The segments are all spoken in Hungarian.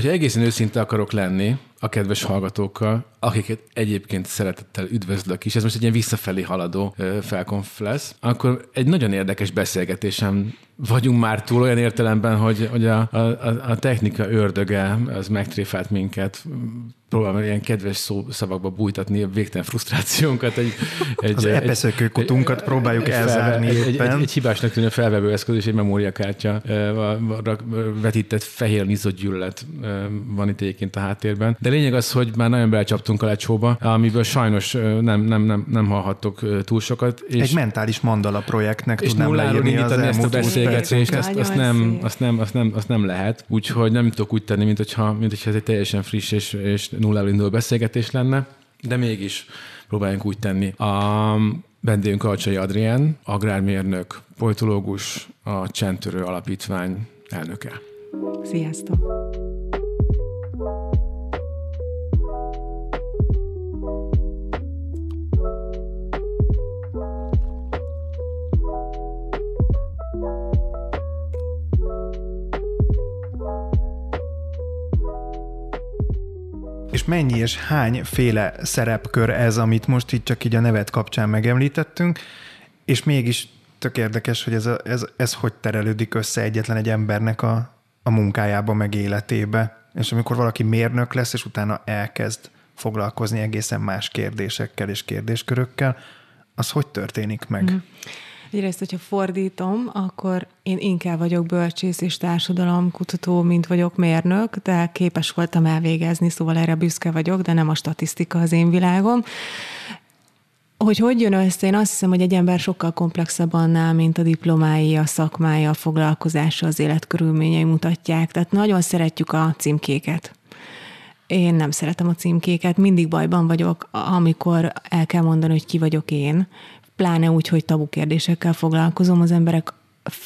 Ha egészen őszinte akarok lenni a kedves hallgatókkal, akiket egyébként szeretettel üdvözlök is, ez most egy ilyen visszafelé haladó felkonf lesz, akkor egy nagyon érdekes beszélgetésem vagyunk már túl olyan értelemben, hogy, hogy a, a, a technika ördöge az megtréfált minket, próbálom ilyen kedves szó, szavakba bújtatni a végtelen frusztrációnkat. Egy, egy, az epeszökő kutunkat próbáljuk egy, elzárni egy, egy, egy, egy, hibásnak tűnő felvevő eszköz és egy memóriakártya vetített fehér nizott gyűlölet van itt egyébként a háttérben. De lényeg az, hogy már nagyon belecsaptunk a lecsóba, amiből sajnos nem, nem, nem, nem hallhattok túl sokat. És egy mentális mandala projektnek és tudnám leírni az ezt a beszélgetést, azt, azt, nem, azt, nem, azt, nem, azt nem lehet. Úgyhogy nem tudok úgy tenni, mint hogyha, mint hogyha ez egy teljesen friss és, és nulláról induló beszélgetés lenne, de mégis próbáljunk úgy tenni. A vendégünk Alcsai Adrien, agrármérnök, politológus, a Csentörő Alapítvány elnöke. Sziasztok! És mennyi és hány féle szerepkör ez, amit most itt csak így a nevet kapcsán megemlítettünk, és mégis tök érdekes, hogy ez, a, ez, ez hogy terelődik össze egyetlen egy embernek a, a munkájába, meg életébe. És amikor valaki mérnök lesz, és utána elkezd foglalkozni egészen más kérdésekkel és kérdéskörökkel, az hogy történik meg? Mm. Egyrészt, hogyha fordítom, akkor én inkább vagyok bölcsész és társadalomkutató, mint vagyok mérnök, de képes voltam elvégezni, szóval erre büszke vagyok, de nem a statisztika az én világom. Hogy hogy jön össze, én azt hiszem, hogy egy ember sokkal komplexebb annál, mint a diplomái, a szakmája, a foglalkozása, az életkörülményei mutatják. Tehát nagyon szeretjük a címkéket. Én nem szeretem a címkéket, mindig bajban vagyok, amikor el kell mondani, hogy ki vagyok én, pláne úgy, hogy tabu kérdésekkel foglalkozom, az emberek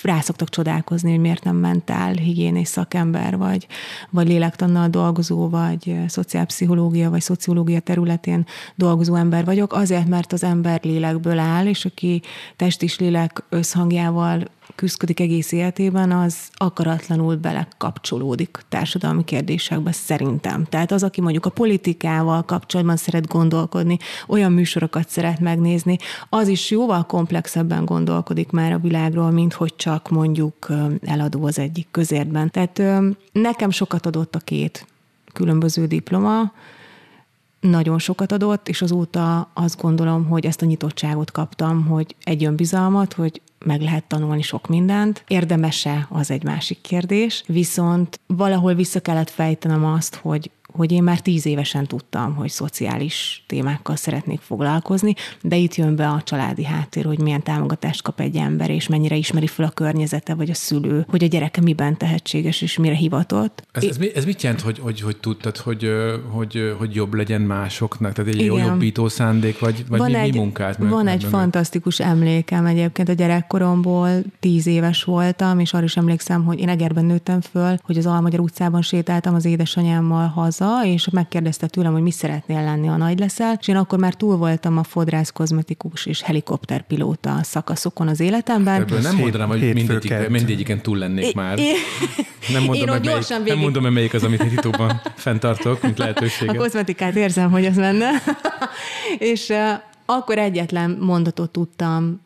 rá szoktak csodálkozni, hogy miért nem mentál higiénés szakember, vagy, vagy lélektannal dolgozó, vagy szociálpszichológia, vagy szociológia területén dolgozó ember vagyok, azért, mert az ember lélekből áll, és aki test és lélek összhangjával küzdik egész életében, az akaratlanul belekapcsolódik társadalmi kérdésekbe szerintem. Tehát az, aki mondjuk a politikával kapcsolatban szeret gondolkodni, olyan műsorokat szeret megnézni, az is jóval komplexebben gondolkodik már a világról, mint hogy csak mondjuk eladó az egyik közértben. Tehát nekem sokat adott a két különböző diploma, nagyon sokat adott, és azóta azt gondolom, hogy ezt a nyitottságot kaptam, hogy egy önbizalmat, hogy meg lehet tanulni sok mindent. Érdemese az egy másik kérdés, viszont valahol vissza kellett fejtenem azt, hogy hogy én már tíz évesen tudtam, hogy szociális témákkal szeretnék foglalkozni, de itt jön be a családi háttér, hogy milyen támogatást kap egy ember, és mennyire ismeri fel a környezete vagy a szülő, hogy a gyereke miben tehetséges, és mire hivatott. Ez, ez, ez mit jelent, hogy, hogy, hogy tudtad, hogy, hogy, hogy jobb legyen másoknak? Tehát egy Igen. jobbító szándék, vagy, vagy van mi, egy, mi munkát? Van egy fantasztikus emlékem egyébként a gyerekkoromból, tíz éves voltam, és arra is emlékszem, hogy én Egerben nőttem föl, hogy az Almagyar utcában sétáltam az édesanyámmal haza, haza, és megkérdezte tőlem, hogy mi szeretnél lenni, a nagy leszel, és én akkor már túl voltam a fodrász, kozmetikus és helikopterpilóta szakaszokon az életemben. Ebből nem mondanám, hogy mindegyik, mindegyiken túl lennék már. nem mondom, én melyik, végig... nem mondom, melyik az, amit titokban fenntartok, mint lehetőséget. A kozmetikát érzem, hogy az menne. és akkor egyetlen mondatot tudtam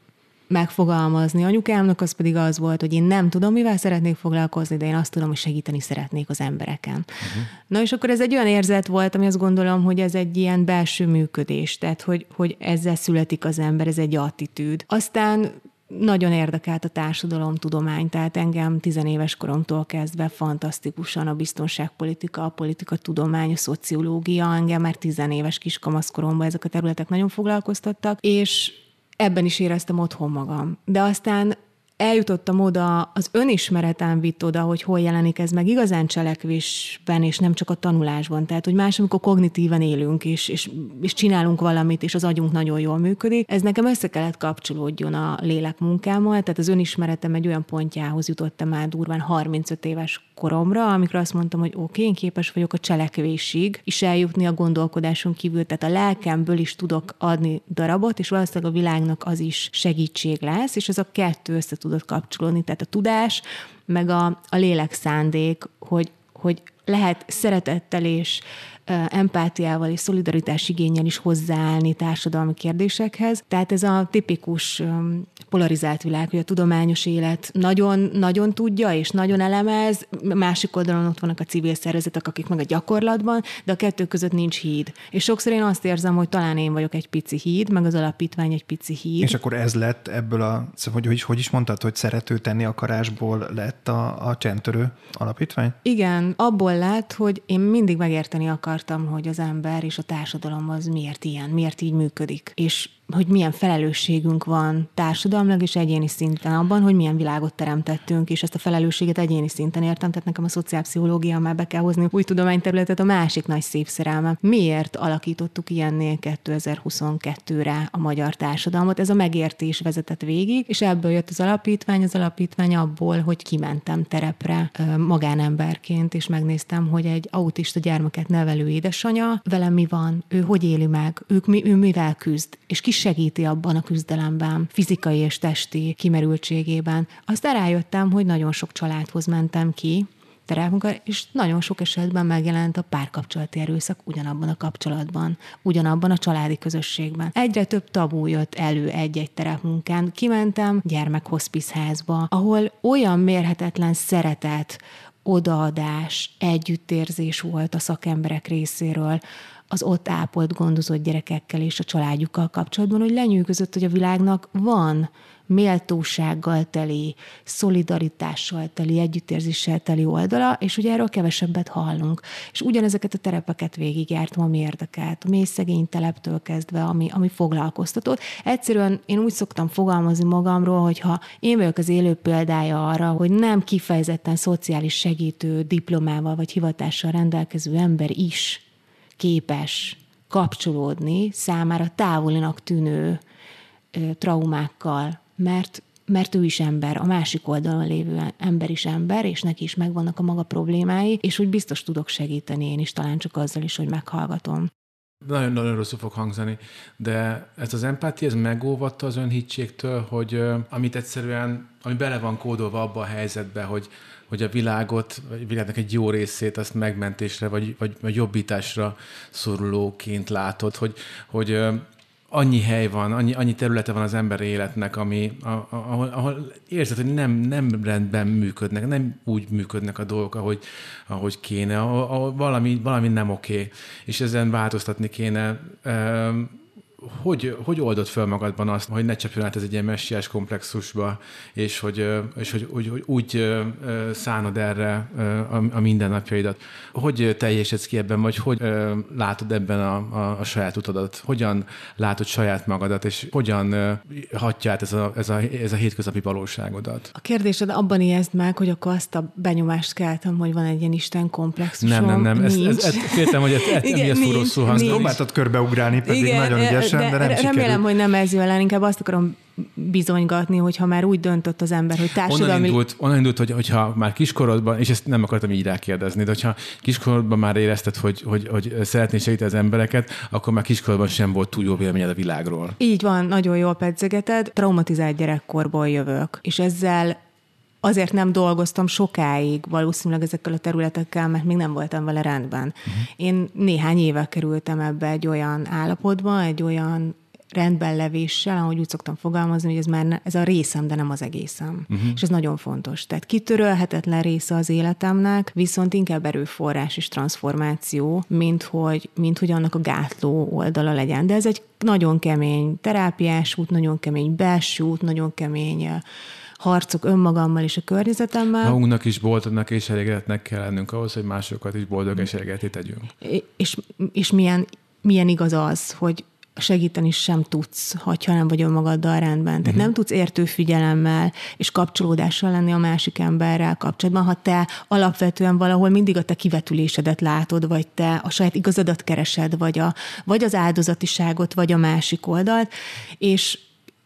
megfogalmazni anyukámnak, az pedig az volt, hogy én nem tudom, mivel szeretnék foglalkozni, de én azt tudom, hogy segíteni szeretnék az embereken. Uh-huh. Na és akkor ez egy olyan érzet volt, ami azt gondolom, hogy ez egy ilyen belső működés, tehát hogy, hogy ezzel születik az ember, ez egy attitűd. Aztán nagyon érdekelt a társadalomtudomány, tehát engem tizenéves koromtól kezdve fantasztikusan a biztonságpolitika, a politika tudomány, a szociológia, engem már tizenéves kiskamaszkoromban ezek a területek nagyon foglalkoztattak, és ebben is éreztem otthon magam. De aztán eljutottam oda, az önismeretem vitt oda, hogy hol jelenik ez meg igazán cselekvésben, és nem csak a tanulásban. Tehát, hogy más, amikor kognitíven élünk, és, és, és csinálunk valamit, és az agyunk nagyon jól működik. Ez nekem össze kellett kapcsolódjon a lélekmunkámmal, tehát az önismeretem egy olyan pontjához jutottam már durván 35 éves koromra, amikor azt mondtam, hogy oké, okay, én képes vagyok a cselekvésig is eljutni a gondolkodáson kívül, tehát a lelkemből is tudok adni darabot, és valószínűleg a világnak az is segítség lesz, és ez a kettő össze tudott kapcsolódni, tehát a tudás, meg a, a lélek szándék, hogy, hogy lehet szeretettel és empátiával és szolidaritás igényel is hozzáállni társadalmi kérdésekhez. Tehát ez a tipikus polarizált világ, hogy a tudományos élet nagyon, nagyon tudja és nagyon elemez, másik oldalon ott vannak a civil szervezetek, akik meg a gyakorlatban, de a kettő között nincs híd. És sokszor én azt érzem, hogy talán én vagyok egy pici híd, meg az alapítvány egy pici híd. És akkor ez lett ebből a, szóval, hogy, hogy, hogy is mondtad, hogy szerető tenni akarásból lett a, a csendtörő alapítvány? Igen, abból lett, hogy én mindig megérteni akartam, hogy az ember és a társadalom az miért ilyen, miért így működik. És hogy milyen felelősségünk van társadalmilag és egyéni szinten abban, hogy milyen világot teremtettünk, és ezt a felelősséget egyéni szinten értem, tehát nekem a szociálpszichológia már be kell hozni új tudományterületet, a másik nagy szép szerelmem. Miért alakítottuk ilyennél 2022-re a magyar társadalmat? Ez a megértés vezetett végig, és ebből jött az alapítvány, az alapítvány abból, hogy kimentem terepre magánemberként, és megnéztem, hogy egy autista gyermeket nevelő édesanyja, vele mi van, ő hogy éli meg, ők mi, ő mivel küzd, és ki segíti abban a küzdelemben, fizikai és testi kimerültségében. Aztán rájöttem, hogy nagyon sok családhoz mentem ki, terelmunka, és nagyon sok esetben megjelent a párkapcsolati erőszak ugyanabban a kapcsolatban, ugyanabban a családi közösségben. Egyre több tabú jött elő egy-egy terepmunkán. Kimentem gyermekhospiszházba, ahol olyan mérhetetlen szeretet, odaadás, együttérzés volt a szakemberek részéről, az ott ápolt, gondozott gyerekekkel és a családjukkal kapcsolatban, hogy lenyűgözött, hogy a világnak van méltósággal teli, szolidaritással teli, együttérzéssel teli oldala, és ugye erről kevesebbet hallunk. És ugyanezeket a terepeket végigjártam, ami érdekelt, a mély szegény teleptől kezdve, ami, ami foglalkoztatott. Egyszerűen én úgy szoktam fogalmazni magamról, hogy ha én vagyok az élő példája arra, hogy nem kifejezetten szociális segítő diplomával vagy hivatással rendelkező ember is képes kapcsolódni számára távolinak tűnő traumákkal, mert mert ő is ember, a másik oldalon lévő ember is ember, és neki is megvannak a maga problémái, és úgy biztos tudok segíteni én is, talán csak azzal is, hogy meghallgatom. Nagyon-nagyon rosszul fog hangzani, de ez az empátia, ez megóvatta az önhitségtől, hogy amit egyszerűen, ami bele van kódolva abba a helyzetbe, hogy hogy a világot, a világnak egy jó részét azt megmentésre, vagy, vagy, vagy jobbításra szorulóként látod, hogy, hogy annyi hely van, annyi, annyi területe van az ember életnek, ami, ahol, ahol érzed, hogy nem, nem rendben működnek, nem úgy működnek a dolgok, ahogy, ahogy kéne, ahol, ahol valami, valami nem oké, okay, és ezen változtatni kéne hogy, hogy oldod fel magadban azt, hogy ne csapjon át ez egy ilyen messiás komplexusba, és hogy, és hogy, hogy, hogy úgy szánod erre a, a mindennapjaidat. Hogy teljesedsz ki ebben, vagy hogy látod ebben a, a, a saját utadat? Hogyan látod saját magadat, és hogyan hatja át ez a, ez a, ez a hétköznapi valóságodat? A kérdésed abban ijeszd meg, hogy akkor azt a benyomást keltem, hogy van egy ilyen Isten komplexusom. Nem, nem, nem. Ezt, ezt, ezt, féltem, hogy ezt, ezt, ezt rosszul hangzik. Próbáltad körbeugrálni, pedig Igen, nagyon ügyes sem, de, de nem Remélem, sikerült. hogy nem ez jön el, inkább azt akarom bizonygatni, hogyha már úgy döntött az ember, hogy társadalmi... Onnan indult, onnan indult hogy, hogyha már kiskorodban, és ezt nem akartam így rákérdezni, de hogyha kiskorodban már érezted, hogy, hogy, hogy szeretnél segíteni az embereket, akkor már kiskorodban sem volt túl jó véleményed a világról. Így van, nagyon jól pedzegeted. Traumatizált gyerekkorból jövök, és ezzel azért nem dolgoztam sokáig valószínűleg ezekkel a területekkel, mert még nem voltam vele rendben. Uh-huh. Én néhány éve kerültem ebbe egy olyan állapotba, egy olyan rendben levéssel, ahogy úgy szoktam fogalmazni, hogy ez már ne, ez a részem, de nem az egészem. Uh-huh. És ez nagyon fontos. Tehát kitörölhetetlen része az életemnek, viszont inkább erőforrás és transformáció, mint hogy, mint hogy annak a gátló oldala legyen. De ez egy nagyon kemény terápiás út, nagyon kemény belső út, nagyon kemény harcok önmagammal és a környezetemmel. Magunknak is boldognak és elégedetnek kell lennünk ahhoz, hogy másokat is boldog és elégedetét tegyünk. És, és milyen, milyen igaz az, hogy segíteni sem tudsz, ha nem vagy önmagaddal rendben. Tehát uh-huh. nem tudsz értő figyelemmel és kapcsolódással lenni a másik emberrel kapcsolatban, ha te alapvetően valahol mindig a te kivetülésedet látod, vagy te a saját igazadat keresed, vagy, a, vagy az áldozatiságot, vagy a másik oldalt, és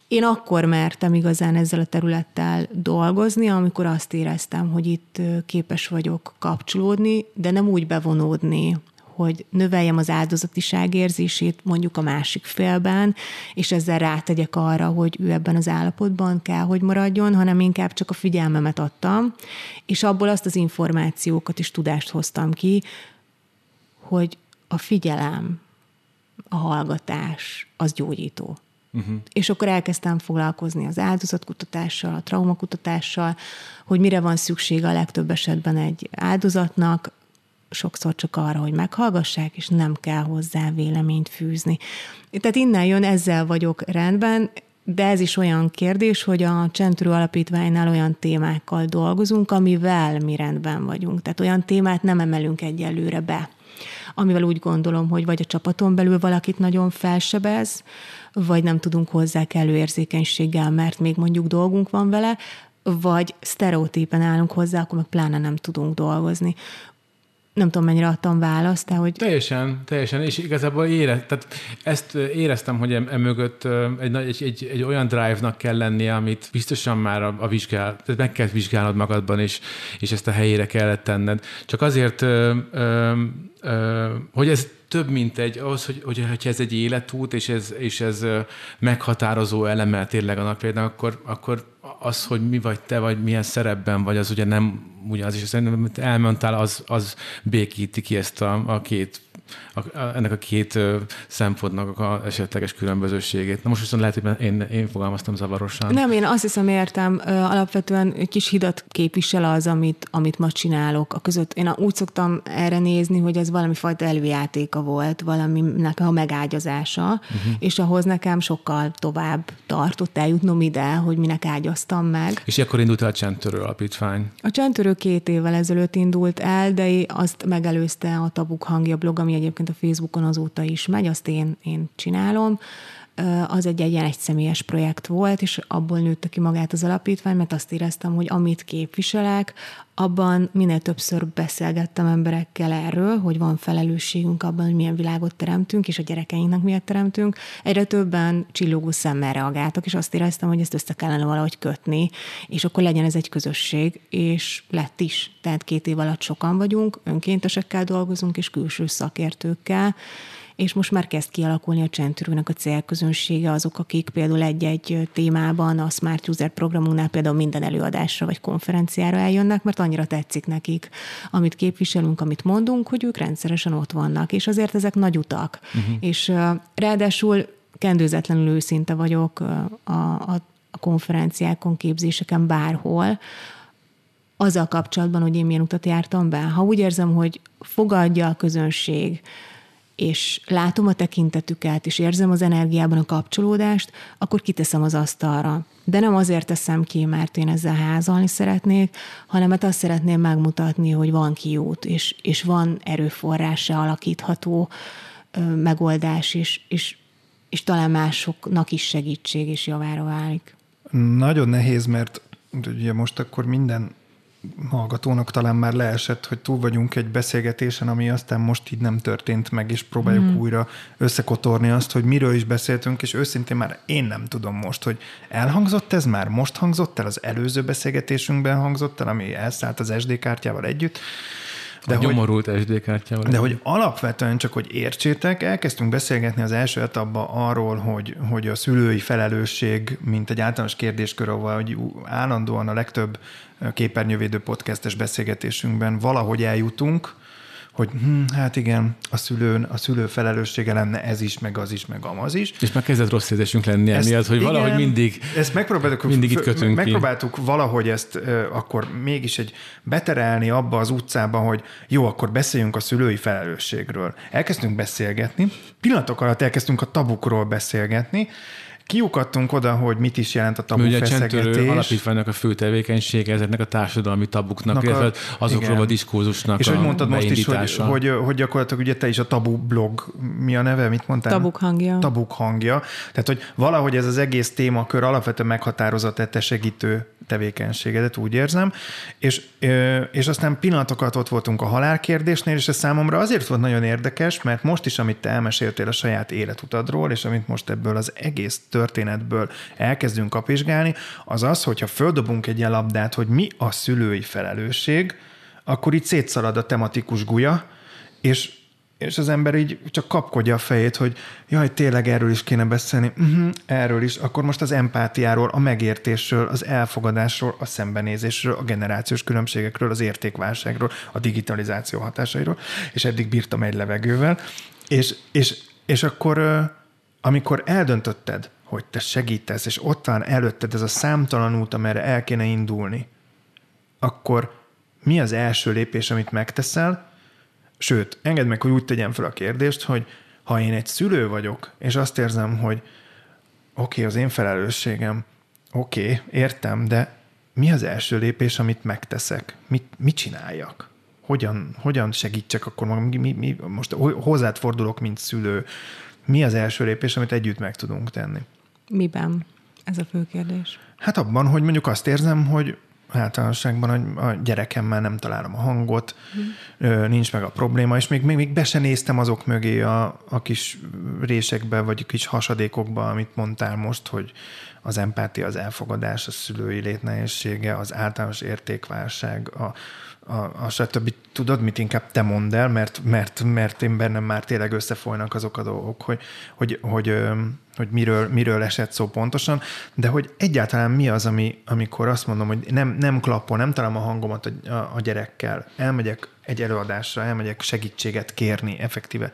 én akkor mertem igazán ezzel a területtel dolgozni, amikor azt éreztem, hogy itt képes vagyok kapcsolódni, de nem úgy bevonódni, hogy növeljem az áldozatiság érzését mondjuk a másik félben, és ezzel rátegyek arra, hogy ő ebben az állapotban kell, hogy maradjon, hanem inkább csak a figyelmemet adtam, és abból azt az információkat és tudást hoztam ki, hogy a figyelem, a hallgatás, az gyógyító. Uh-huh. És akkor elkezdtem foglalkozni az áldozatkutatással, a traumakutatással, hogy mire van szüksége a legtöbb esetben egy áldozatnak, sokszor csak arra, hogy meghallgassák, és nem kell hozzá véleményt fűzni. Tehát innen jön, ezzel vagyok rendben, de ez is olyan kérdés, hogy a Csentről Alapítványnál olyan témákkal dolgozunk, amivel mi rendben vagyunk. Tehát olyan témát nem emelünk egyelőre be, amivel úgy gondolom, hogy vagy a csapaton belül valakit nagyon felsebez, vagy nem tudunk hozzá kellő érzékenységgel, mert még mondjuk dolgunk van vele, vagy sztereotípen állunk hozzá, akkor meg pláne nem tudunk dolgozni nem tudom, mennyire adtam választ, de hogy... Teljesen, teljesen, és igazából ére, tehát ezt éreztem, hogy emögött egy, egy, egy, egy olyan drive-nak kell lennie, amit biztosan már a, a vizsgál, tehát meg kell vizsgálnod magadban, és, és ezt a helyére kellett tenned. Csak azért, ö, ö, ö, hogy ez több, mint egy, ahhoz, hogy, hogy, hogy ez egy életút, és ez, és ez meghatározó eleme tényleg a napjainak, akkor, akkor az, hogy mi vagy te, vagy milyen szerepben vagy, az ugye nem ugyanaz, és szerintem, amit elmondtál, az, az békíti ki ezt a, a két a, a, ennek a két szempontnak a esetleges különbözőségét. Na most viszont lehet, hogy én, én fogalmaztam zavarosan. Nem, én azt hiszem értem, alapvetően egy kis hidat képvisel az, amit, amit ma csinálok. A között én úgy szoktam erre nézni, hogy ez valami fajta előjátéka volt, valaminek a megágyazása, uh-huh. és ahhoz nekem sokkal tovább tartott eljutnom ide, hogy minek ágyaztam meg. És akkor indult el a Csendtörő Alapítvány? A Csendtörő két évvel ezelőtt indult el, de azt megelőzte a Tabuk hangja blog, ami egyébként a Facebookon azóta is megy, azt én, én csinálom az egy, egy ilyen egyszemélyes projekt volt, és abból nőtte ki magát az alapítvány, mert azt éreztem, hogy amit képviselek, abban minél többször beszélgettem emberekkel erről, hogy van felelősségünk abban, hogy milyen világot teremtünk, és a gyerekeinknek miért teremtünk. Egyre többen csillogó szemmel reagáltak, és azt éreztem, hogy ezt össze kellene valahogy kötni, és akkor legyen ez egy közösség, és lett is. Tehát két év alatt sokan vagyunk, önkéntesekkel dolgozunk, és külső szakértőkkel, és most már kezd kialakulni a Csentürőnek a célközönsége, azok, akik például egy-egy témában a Smart User programunknál például minden előadásra vagy konferenciára eljönnek, mert annyira tetszik nekik, amit képviselünk, amit mondunk, hogy ők rendszeresen ott vannak, és azért ezek nagy utak. Uh-huh. És ráadásul kendőzetlenül őszinte vagyok a, a, a konferenciákon, képzéseken bárhol, azzal kapcsolatban, hogy én milyen utat jártam be. Ha úgy érzem, hogy fogadja a közönség, és látom a tekintetüket, és érzem az energiában a kapcsolódást, akkor kiteszem az asztalra. De nem azért teszem ki, mert én ezzel házalni szeretnék, hanem mert azt szeretném megmutatni, hogy van kiút, és, és van erőforrása alakítható ö, megoldás, és, és, és talán másoknak is segítség és javára válik. Nagyon nehéz, mert ugye most akkor minden hallgatónak talán már leesett, hogy túl vagyunk egy beszélgetésen, ami aztán most így nem történt meg, és próbáljuk mm. újra összekotorni azt, hogy miről is beszéltünk, és őszintén már én nem tudom most, hogy elhangzott ez már, most hangzott el, az előző beszélgetésünkben hangzott el, ami elszállt az SD kártyával együtt, de a hogy, nyomorult SD kártyával. De hogy alapvetően csak, hogy értsétek, elkezdtünk beszélgetni az első etapban arról, hogy, hogy a szülői felelősség, mint egy általános kérdéskör, ahol hogy állandóan a legtöbb képernyővédő podcastes beszélgetésünkben valahogy eljutunk, hogy hm, hát igen, a szülő, a szülő felelőssége lenne ez is, meg az is, meg amaz is. És már kezdett rossz érzésünk lenni ezt, emiatt, hogy igen, valahogy mindig, ezt megpróbáltuk, mindig itt kötünk Megpróbáltuk ki. valahogy ezt akkor mégis egy beterelni abba az utcába, hogy jó, akkor beszéljünk a szülői felelősségről. Elkezdtünk beszélgetni, pillanatok alatt elkezdtünk a tabukról beszélgetni, kiukadtunk oda, hogy mit is jelent a tabu Ugye a Csentörő alapítványnak a fő tevékenysége ezeknek a társadalmi tabuknak, Naka, illetve azokról igen. a diskurzusnak És a hogy mondtad most is, hogy, hogy, hogy gyakorlatilag ugye te is a tabu blog, mi a neve, mit mondtál? Tabuk hangja. Tabuk hangja. Tehát, hogy valahogy ez az egész témakör alapvetően meghatározott te segítő tevékenységedet, úgy érzem, és, és aztán pillanatokat ott voltunk a halálkérdésnél, és ez számomra azért volt nagyon érdekes, mert most is, amit te elmeséltél a saját életutadról, és amit most ebből az egész történetből elkezdünk kapizsgálni, az az, hogyha földobunk egy ilyen labdát, hogy mi a szülői felelősség, akkor itt szétszalad a tematikus gulya, és és az ember így csak kapkodja a fejét, hogy jaj, tényleg erről is kéne beszélni, uh-huh, erről is, akkor most az empátiáról, a megértésről, az elfogadásról, a szembenézésről, a generációs különbségekről, az értékválságról, a digitalizáció hatásairól, és eddig bírtam egy levegővel, és, és, és akkor, amikor eldöntötted, hogy te segítesz, és ott van előtted ez a számtalan út, amerre el kéne indulni, akkor mi az első lépés, amit megteszel, Sőt, engedd meg, hogy úgy tegyem fel a kérdést, hogy ha én egy szülő vagyok, és azt érzem, hogy oké, okay, az én felelősségem, oké, okay, értem, de mi az első lépés, amit megteszek? Mit, mit csináljak? Hogyan, hogyan segítsek akkor mi, mi, mi, most hozzád fordulok, mint szülő. Mi az első lépés, amit együtt meg tudunk tenni? Miben? Ez a fő kérdés. Hát abban, hogy mondjuk azt érzem, hogy általánosságban a, a gyerekemmel nem találom a hangot, mm. nincs meg a probléma, és még, még, még be se néztem azok mögé a, a kis résekbe, vagy a kis hasadékokba, amit mondtál most, hogy az empátia, az elfogadás, a szülői létnehézsége, az általános értékválság, a, a, a stb. Tudod, mit inkább te mondd el, mert, mert, mert én bennem már tényleg összefolynak azok a dolgok, hogy, hogy, hogy, hogy miről, miről esett szó pontosan, de hogy egyáltalán mi az, ami, amikor azt mondom, hogy nem, nem klappol, nem találom a hangomat a, a, a gyerekkel, elmegyek egy előadásra, elmegyek segítséget kérni, effektíve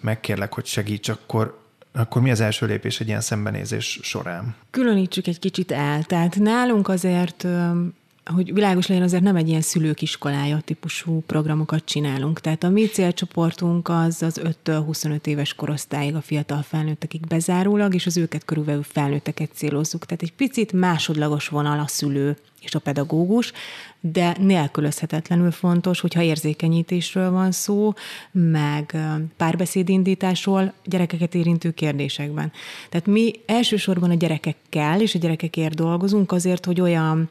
megkérlek, hogy segíts, akkor, akkor mi az első lépés egy ilyen szembenézés során? Különítsük egy kicsit el. Tehát nálunk azért hogy világos legyen, azért nem egy ilyen szülők iskolája típusú programokat csinálunk. Tehát a mi célcsoportunk az az 5-től 25 éves korosztályig a fiatal felnőttekig bezárólag, és az őket körülbelül felnőtteket célozzuk. Tehát egy picit másodlagos vonal a szülő és a pedagógus, de nélkülözhetetlenül fontos, hogyha érzékenyítésről van szó, meg párbeszédindításról, gyerekeket érintő kérdésekben. Tehát mi elsősorban a gyerekekkel és a gyerekekért dolgozunk azért, hogy olyan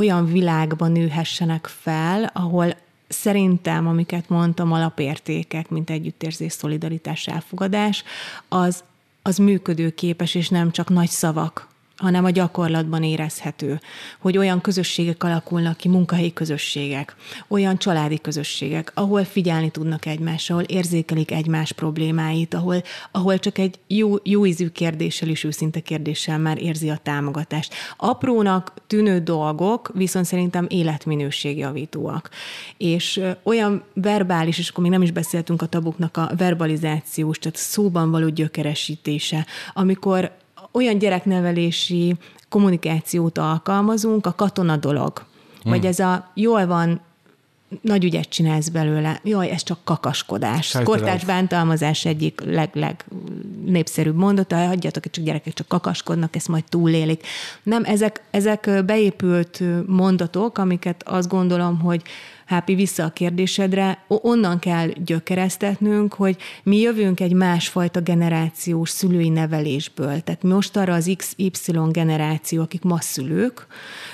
olyan világban nőhessenek fel, ahol szerintem, amiket mondtam, alapértékek, mint együttérzés, szolidaritás, elfogadás, az, az működőképes, és nem csak nagy szavak, hanem a gyakorlatban érezhető, hogy olyan közösségek alakulnak ki, munkahelyi közösségek, olyan családi közösségek, ahol figyelni tudnak egymásra, ahol érzékelik egymás problémáit, ahol, ahol csak egy jó, jó ízű kérdéssel és őszinte kérdéssel már érzi a támogatást. Aprónak tűnő dolgok, viszont szerintem életminőségjavítóak. És olyan verbális, és akkor még nem is beszéltünk a tabuknak a verbalizációs, tehát szóban való gyökeresítése, amikor olyan gyereknevelési kommunikációt alkalmazunk, a katona dolog. Hmm. Vagy ez a jól van, nagy ügyet csinálsz belőle. Jaj, ez csak kakaskodás. Kortárs bántalmazás egyik leg, leg népszerűbb mondata, hagyjatok, csak gyerekek csak kakaskodnak, ezt majd túlélik. Nem, ezek, ezek beépült mondatok, amiket azt gondolom, hogy Hápi, vissza a kérdésedre, onnan kell gyökeresztetnünk, hogy mi jövünk egy másfajta generációs szülői nevelésből. Tehát most arra az XY generáció, akik ma szülők,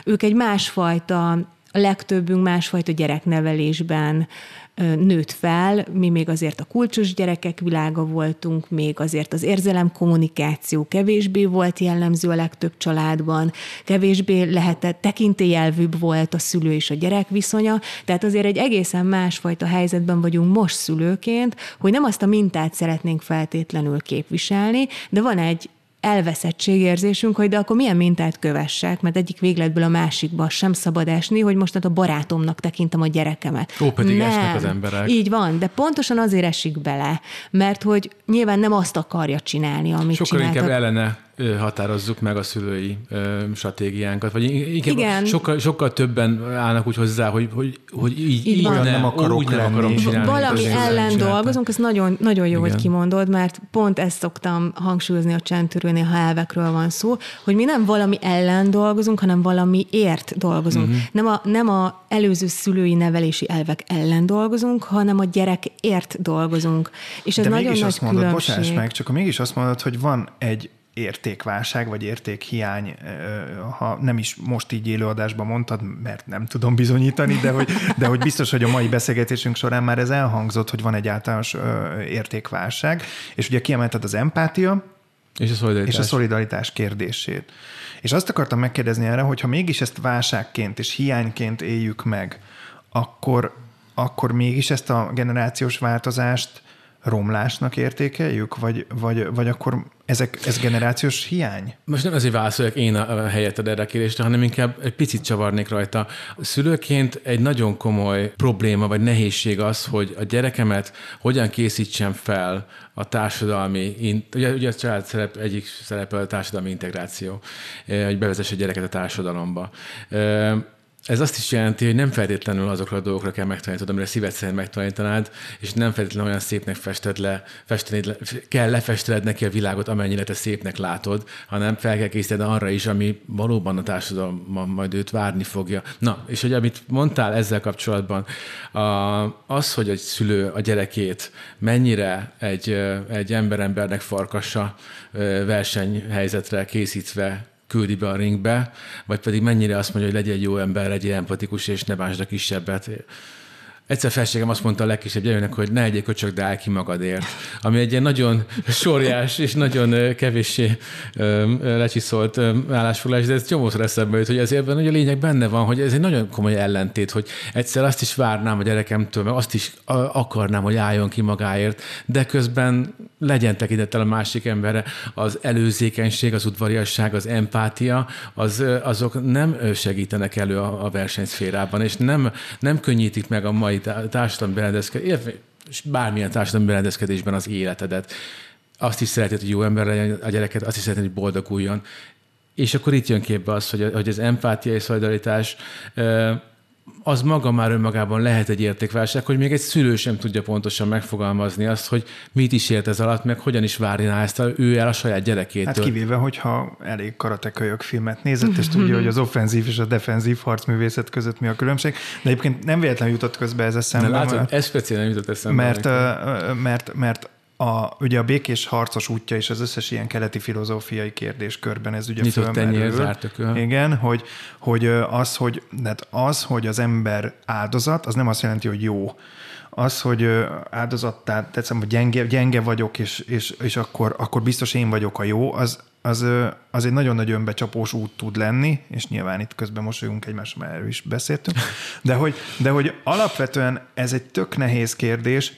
ők egy másfajta, a legtöbbünk másfajta gyereknevelésben nőtt fel, mi még azért a kulcsos gyerekek világa voltunk, még azért az érzelem kommunikáció kevésbé volt jellemző a legtöbb családban, kevésbé lehetett, tekintélyelvűbb volt a szülő és a gyerek viszonya, tehát azért egy egészen másfajta helyzetben vagyunk most szülőként, hogy nem azt a mintát szeretnénk feltétlenül képviselni, de van egy elveszettségérzésünk, hogy de akkor milyen mintát kövessek, mert egyik végletből a másikba sem szabad esni, hogy most a barátomnak tekintem a gyerekemet. Ó, pedig nem, esnek az emberek. Így van, de pontosan azért esik bele, mert hogy nyilván nem azt akarja csinálni, amit Sokkal csináltak. inkább ellene határozzuk meg a szülői ö, stratégiánkat, vagy inkább Igen. Sokkal, sokkal többen állnak úgy hozzá, hogy, hogy, hogy így, így, így nem, nem akarok úgy nem akarom csinálni. Valami ellen dolgozunk, ez nagyon, nagyon jó, Igen. hogy kimondod, mert pont ezt szoktam hangsúlyozni a csendtörőnél, ha elvekről van szó, hogy mi nem valami ellen dolgozunk, hanem valami ért dolgozunk. Uh-huh. Nem, a, nem a előző szülői nevelési elvek ellen dolgozunk, hanem a gyerek ért dolgozunk. És ez De nagyon nagy azt mondod, különbség. bocsáss meg, csak mégis azt mondod, hogy van egy értékválság, vagy értékhiány, ha nem is most így élőadásban mondtad, mert nem tudom bizonyítani, de hogy, de hogy biztos, hogy a mai beszélgetésünk során már ez elhangzott, hogy van egy általános értékválság, és ugye kiemelted az empátia, és a szolidaritás. És a szolidaritás kérdését. És azt akartam megkérdezni erre, hogy ha mégis ezt válságként és hiányként éljük meg, akkor, akkor mégis ezt a generációs változást romlásnak értékeljük, vagy, vagy, vagy akkor ezek, ez generációs hiány? Most nem azért válaszoljak én a helyetted erre a kérdésre, hanem inkább egy picit csavarnék rajta. Szülőként egy nagyon komoly probléma vagy nehézség az, hogy a gyerekemet hogyan készítsem fel a társadalmi, ugye, ugye a család szerep, egyik szerepe a társadalmi integráció, hogy bevezesse a gyereket a társadalomba ez azt is jelenti, hogy nem feltétlenül azokra a dolgokra kell megtanítanod, amire szíved szerint megtanítanád, és nem feltétlenül olyan szépnek fested le, festeni, kell lefesteled neki a világot, amennyire te szépnek látod, hanem fel kell készítened arra is, ami valóban a társadalomban majd őt várni fogja. Na, és hogy amit mondtál ezzel kapcsolatban, az, hogy egy szülő a gyerekét mennyire egy, egy ember-embernek farkassa versenyhelyzetre készítve küldi be a ringbe, vagy pedig mennyire azt mondja, hogy legyen jó ember, legyél empatikus, és ne bánsd a kisebbet. Egyszer felségem azt mondta a legkisebb gyerőnek, hogy ne egyél köcsök, de állj ki magadért. Ami egy ilyen nagyon sorjás és nagyon kevéssé lecsiszolt állásfoglalás, de ez csomószor eszembe jut, hogy ezért hogy a lényeg benne van, hogy ez egy nagyon komoly ellentét, hogy egyszer azt is várnám a gyerekemtől, meg azt is akarnám, hogy álljon ki magáért, de közben legyen tekintettel a másik emberre. Az előzékenység, az udvariasság, az empátia, az, azok nem segítenek elő a versenyszférában, és nem, nem könnyítik meg a mai társadalmi berendezkedés, és bármilyen társadalmi berendezkedésben az életedet. Azt is szereted, hogy jó ember legyen a gyereket, azt is szereted, hogy boldoguljon. És akkor itt jön képbe az, hogy, hogy az empátia és szolidaritás az maga már önmagában lehet egy értékválság, hogy még egy szülő sem tudja pontosan megfogalmazni azt, hogy mit is ért ez alatt, meg hogyan is várja ezt a, ő el a saját gyerekétől. Hát kivéve, hogyha elég karatekölyök filmet nézett, és tudja, hogy az offenzív és a defenzív harcművészet között mi a különbség. De egyébként nem véletlenül jutott közbe ez eszembe. látod, mert, ez speciál nem jutott eszembe. Mert, mert, mert, mert a, ugye a békés harcos útja és az összes ilyen keleti filozófiai kérdéskörben ez ugye Nyitott tenyér, zárt Igen, hogy, hogy az, hogy, tehát az, hogy az ember áldozat, az nem azt jelenti, hogy jó. Az, hogy áldozattá tetszem, hogy gyenge, gyenge vagyok, és, és, és akkor, akkor biztos én vagyok a jó, az, az, az egy nagyon nagy önbecsapós út tud lenni, és nyilván itt közben mosolyunk egymásra, mert erről is beszéltünk, de hogy, de hogy alapvetően ez egy tök nehéz kérdés,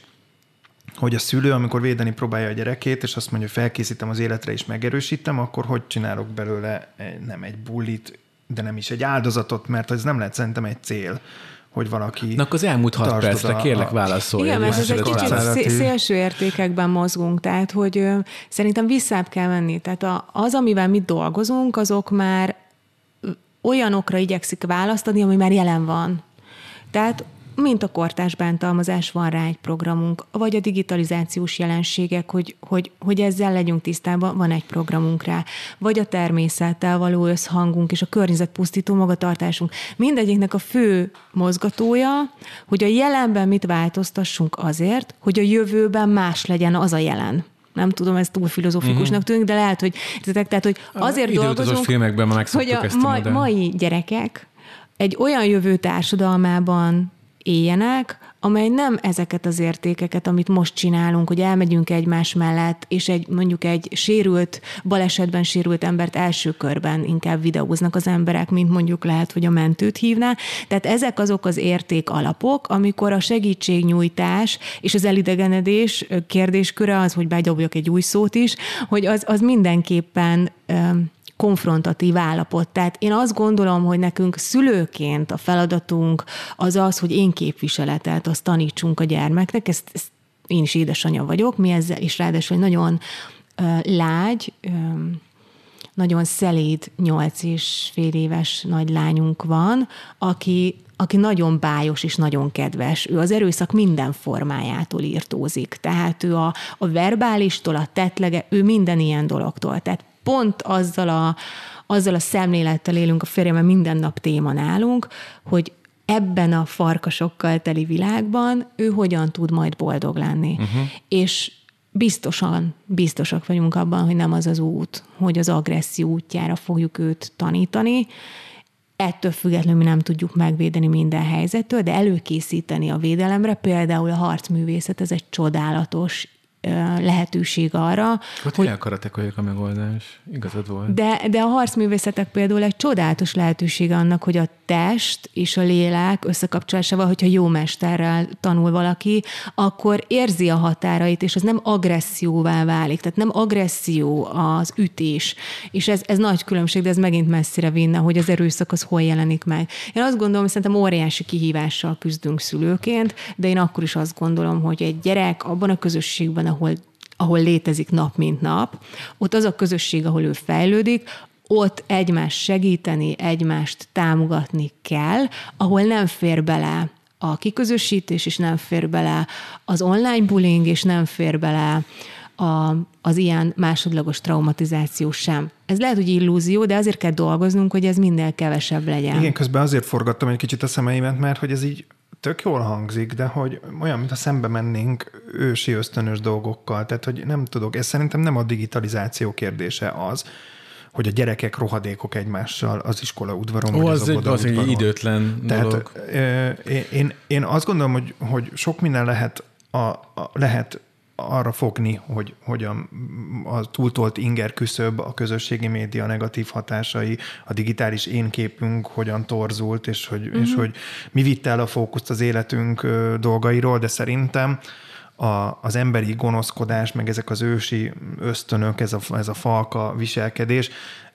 hogy a szülő, amikor védeni próbálja a gyerekét, és azt mondja, hogy felkészítem az életre és megerősítem, akkor hogy csinálok belőle nem egy bullit, de nem is egy áldozatot, mert ez nem lehet szerintem egy cél hogy valaki... Na akkor az elmúlt hat percre a, kérlek válaszolj. Igen, mert ez egy kicsit szélső értékekben mozgunk, tehát hogy ö, szerintem visszább kell menni. Tehát a, az, amivel mi dolgozunk, azok már olyanokra igyekszik választani, ami már jelen van. Tehát mint a kortás bántalmazás, van rá egy programunk, vagy a digitalizációs jelenségek, hogy, hogy, hogy ezzel legyünk tisztában, van egy programunk rá, vagy a természettel való összhangunk és a környezetpusztító magatartásunk. Mindegyiknek a fő mozgatója, hogy a jelenben mit változtassunk azért, hogy a jövőben más legyen az a jelen nem tudom, ez túl filozófikusnak uh-huh. tűnik, de lehet, hogy tehát, hogy azért dolgozunk, filmekben hogy a, a mai gyerekek egy olyan jövő társadalmában éljenek, amely nem ezeket az értékeket, amit most csinálunk, hogy elmegyünk egymás mellett, és egy mondjuk egy sérült, balesetben sérült embert első körben inkább videóznak az emberek, mint mondjuk lehet, hogy a mentőt hívná. Tehát ezek azok az érték alapok, amikor a segítségnyújtás és az elidegenedés kérdésköre az, hogy bedobjak egy új szót is, hogy az, az mindenképpen konfrontatív állapot. Tehát én azt gondolom, hogy nekünk szülőként a feladatunk az az, hogy én képviseletet, azt tanítsunk a gyermeknek, ezt, ezt én is édesanyja vagyok, mi ezzel is ráadásul nagyon lágy, nagyon szeléd nyolc és fél éves nagy lányunk van, aki aki nagyon bájos és nagyon kedves. Ő az erőszak minden formájától írtózik. Tehát ő a, a verbálistól, a tetlege, ő minden ilyen dologtól. Tehát pont azzal a, azzal a szemlélettel élünk a férjemmel minden nap téma nálunk, hogy ebben a farkasokkal teli világban ő hogyan tud majd boldog lenni. Uh-huh. És biztosan, biztosak vagyunk abban, hogy nem az az út, hogy az agresszió útjára fogjuk őt tanítani. Ettől függetlenül mi nem tudjuk megvédeni minden helyzettől, de előkészíteni a védelemre, például a harcművészet, ez egy csodálatos lehetőség arra. Ott hogy elkaratekoljak a megoldás. Igazad volt. De, de a harcművészetek például egy csodálatos lehetőség annak, hogy a test és a lélek összekapcsolásával, hogyha jó mesterrel tanul valaki, akkor érzi a határait, és az nem agresszióvá válik. Tehát nem agresszió az ütés. És ez, ez nagy különbség, de ez megint messzire vinne, hogy az erőszak az hol jelenik meg. Én azt gondolom, hogy szerintem óriási kihívással küzdünk szülőként, de én akkor is azt gondolom, hogy egy gyerek abban a közösségben, ahol ahol létezik nap mint nap, ott az a közösség, ahol ő fejlődik, ott egymást segíteni, egymást támogatni kell, ahol nem fér bele a kiközösítés, és nem fér bele az online bullying, és nem fér bele a, az ilyen másodlagos traumatizáció sem. Ez lehet, hogy illúzió, de azért kell dolgoznunk, hogy ez minél kevesebb legyen. Igen, közben azért forgattam egy kicsit a szemeimet, mert hogy ez így tök jól hangzik, de hogy olyan, mintha szembe mennénk ősi ösztönös dolgokkal. Tehát, hogy nem tudok, ez szerintem nem a digitalizáció kérdése az, hogy a gyerekek rohadékok egymással az iskola udvaron. Ó, az, egy, az egy időtlen Tehát, dolog. Én, én azt gondolom, hogy, hogy sok minden lehet, a, a, lehet arra fogni, hogy, hogy a, a túltolt inger küszöb, a közösségi média negatív hatásai, a digitális énképünk hogyan torzult, és hogy, uh-huh. és hogy mi vitte el a fókuszt az életünk dolgairól, de szerintem a, az emberi gonoszkodás, meg ezek az ősi ösztönök, ez a, ez a falka viselkedés,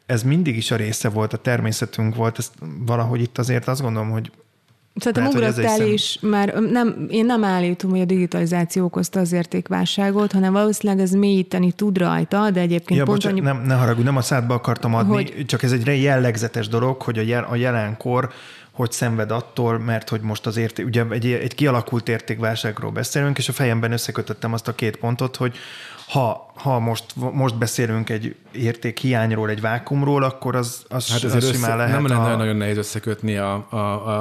ez mindig is a része volt, a természetünk volt, ezt valahogy itt azért azt gondolom, hogy Szerintem ugrottál is, mert nem, én nem állítom, hogy a digitalizáció okozta az értékválságot, hanem valószínűleg ez mélyíteni tud rajta, de egyébként ja, pont bocsánat, annyi... nem, ne haragudj, nem a szádba akartam adni, hogy... csak ez egy jellegzetes dolog, hogy a, jel, a jelenkor hogy szenved attól, mert hogy most az érték, ugye egy, egy kialakult értékválságról beszélünk, és a fejemben összekötöttem azt a két pontot, hogy ha, ha most, most beszélünk egy értékhiányról, egy vákumról, akkor az, az, hát az össze, simán lehet. Nem lenne a... nagyon nehéz összekötni a, a,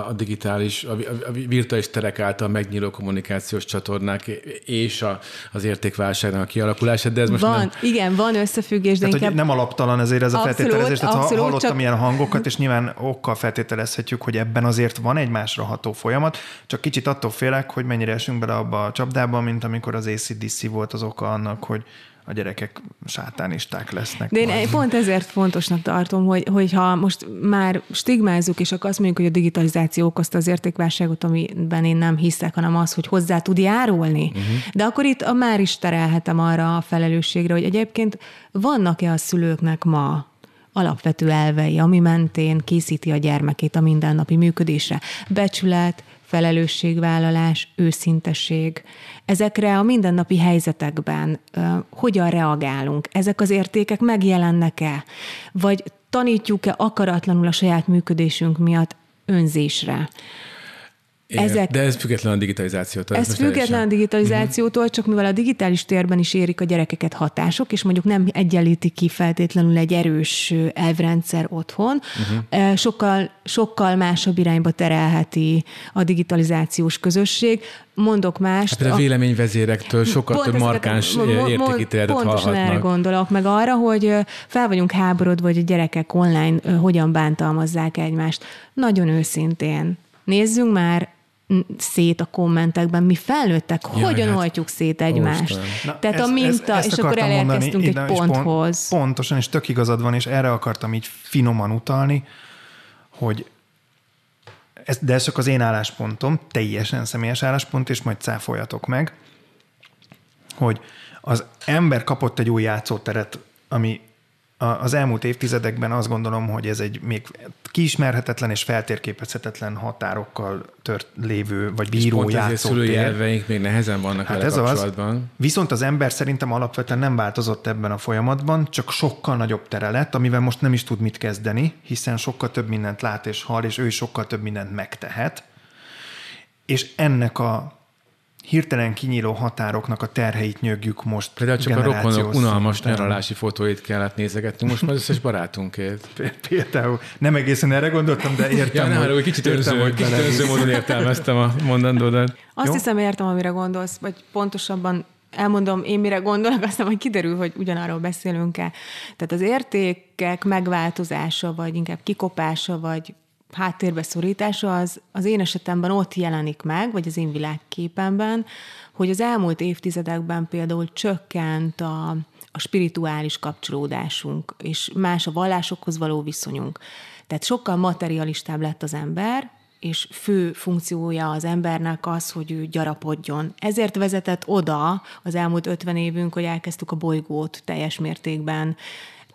a digitális, a, a virtuális terek által megnyíló kommunikációs csatornák és a, az értékválságnak a kialakulását, de ez most van, nem... Igen, van összefüggés, de tehát, inkább... nem alaptalan ezért ez a abszolút, feltételezés. Tehát abszolút, ha hallottam csak... ilyen hangokat, és nyilván okkal feltételezhetjük, hogy ebben azért van egymásra ható folyamat, csak kicsit attól félek, hogy mennyire esünk bele abba a csapdába, mint amikor az ACDC volt az oka annak, hogy a gyerekek sátánisták lesznek. De én majd. pont ezért fontosnak tartom, hogy, hogyha most már stigmázzuk, és akkor azt mondjuk, hogy a digitalizáció okozta az értékválságot, amiben én nem hiszek, hanem az, hogy hozzá tud járulni. Uh-huh. De akkor itt a már is terelhetem arra a felelősségre, hogy egyébként vannak-e a szülőknek ma alapvető elvei, ami mentén készíti a gyermekét a mindennapi működésre. Becsület, felelősségvállalás, őszintesség. Ezekre a mindennapi helyzetekben hogyan reagálunk? Ezek az értékek megjelennek-e? Vagy tanítjuk-e akaratlanul a saját működésünk miatt önzésre? Ezek, de ez független a digitalizációtól. Ez, ez független a digitalizációtól, csak mivel a digitális térben is érik a gyerekeket hatások, és mondjuk nem egyenlíti ki feltétlenül egy erős elvrendszer otthon, uh-huh. sokkal, sokkal másabb irányba terelheti a digitalizációs közösség. Mondok mást. Hát a véleményvezérektől sokkal több markáns értékítéletet Pontosan erre gondolok, meg arra, hogy fel vagyunk háborodva, hogy a gyerekek online hogyan bántalmazzák egymást. Nagyon őszintén. Nézzünk már szét a kommentekben, mi felnőttek, Jaj, hogyan hát, oltjuk szét egymást. Na, Tehát ez, a minta, ez, és akkor elérkeztünk mondani, egy ponthoz. Pont, pontosan, és tök igazad van, és erre akartam így finoman utalni, hogy ez, de ez csak az én álláspontom, teljesen személyes álláspont, és majd cáfoljatok meg, hogy az ember kapott egy új játszóteret, ami az elmúlt évtizedekben azt gondolom, hogy ez egy még kiismerhetetlen és feltérképezhetetlen határokkal tört lévő, vagy bíró és pont szülői elveink még nehezen vannak hát ez kapcsolatban. Az. Viszont az ember szerintem alapvetően nem változott ebben a folyamatban, csak sokkal nagyobb tere lett, amivel most nem is tud mit kezdeni, hiszen sokkal több mindent lát és hall, és ő is sokkal több mindent megtehet. És ennek a hirtelen kinyíló határoknak a terheit nyögjük most. Például csak a rokonok unalmas szinten. nyaralási fotóit kellett nézegetni, most már összes barátunkét. Például nem egészen erre gondoltam, de értem. Ja, nem, hogy, kicsit értem, hogy kicsit önző módon értelmeztem a mondandódat. Azt Jó? hiszem, értem, amire gondolsz, vagy pontosabban elmondom én mire gondolok, aztán hogy kiderül, hogy ugyanarról beszélünk-e. Tehát az értékek megváltozása, vagy inkább kikopása, vagy háttérbe szorítása az, az én esetemben ott jelenik meg, vagy az én világképemben, hogy az elmúlt évtizedekben például csökkent a, a spirituális kapcsolódásunk, és más a vallásokhoz való viszonyunk. Tehát sokkal materialistább lett az ember, és fő funkciója az embernek az, hogy ő gyarapodjon. Ezért vezetett oda az elmúlt 50 évünk, hogy elkezdtük a bolygót teljes mértékben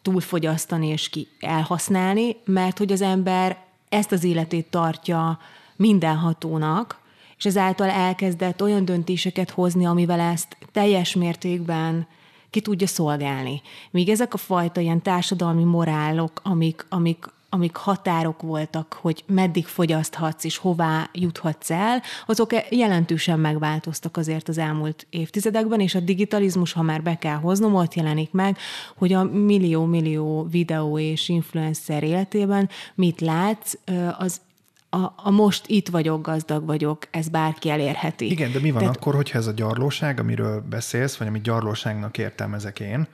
túlfogyasztani és ki elhasználni, mert hogy az ember ezt az életét tartja mindenhatónak, és ezáltal elkezdett olyan döntéseket hozni, amivel ezt teljes mértékben ki tudja szolgálni. Míg ezek a fajta ilyen társadalmi morálok, amik, amik amik határok voltak, hogy meddig fogyaszthatsz és hová juthatsz el, azok jelentősen megváltoztak azért az elmúlt évtizedekben, és a digitalizmus, ha már be kell hoznom, ott jelenik meg, hogy a millió-millió videó és influencer életében mit látsz, az a, a most itt vagyok, gazdag vagyok, ez bárki elérheti. Igen, de mi van Tehát... akkor, hogyha ez a gyarlóság, amiről beszélsz, vagy amit gyarlóságnak értelmezek én,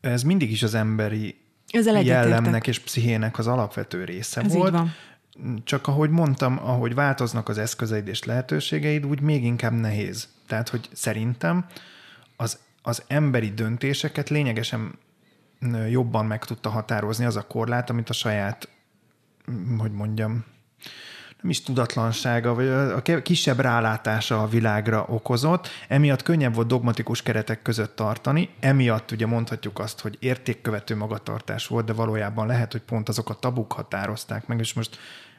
ez mindig is az emberi ezzel jellemnek és pszichének az alapvető része Ez volt. Így van. Csak ahogy mondtam, ahogy változnak az eszközeid és lehetőségeid, úgy még inkább nehéz. Tehát, hogy szerintem az, az emberi döntéseket lényegesen jobban meg tudta határozni az a korlát, amit a saját, hogy mondjam, nem is tudatlansága, vagy a kisebb rálátása a világra okozott, emiatt könnyebb volt dogmatikus keretek között tartani, emiatt ugye mondhatjuk azt, hogy értékkövető magatartás volt, de valójában lehet, hogy pont azok a tabuk határozták meg, és most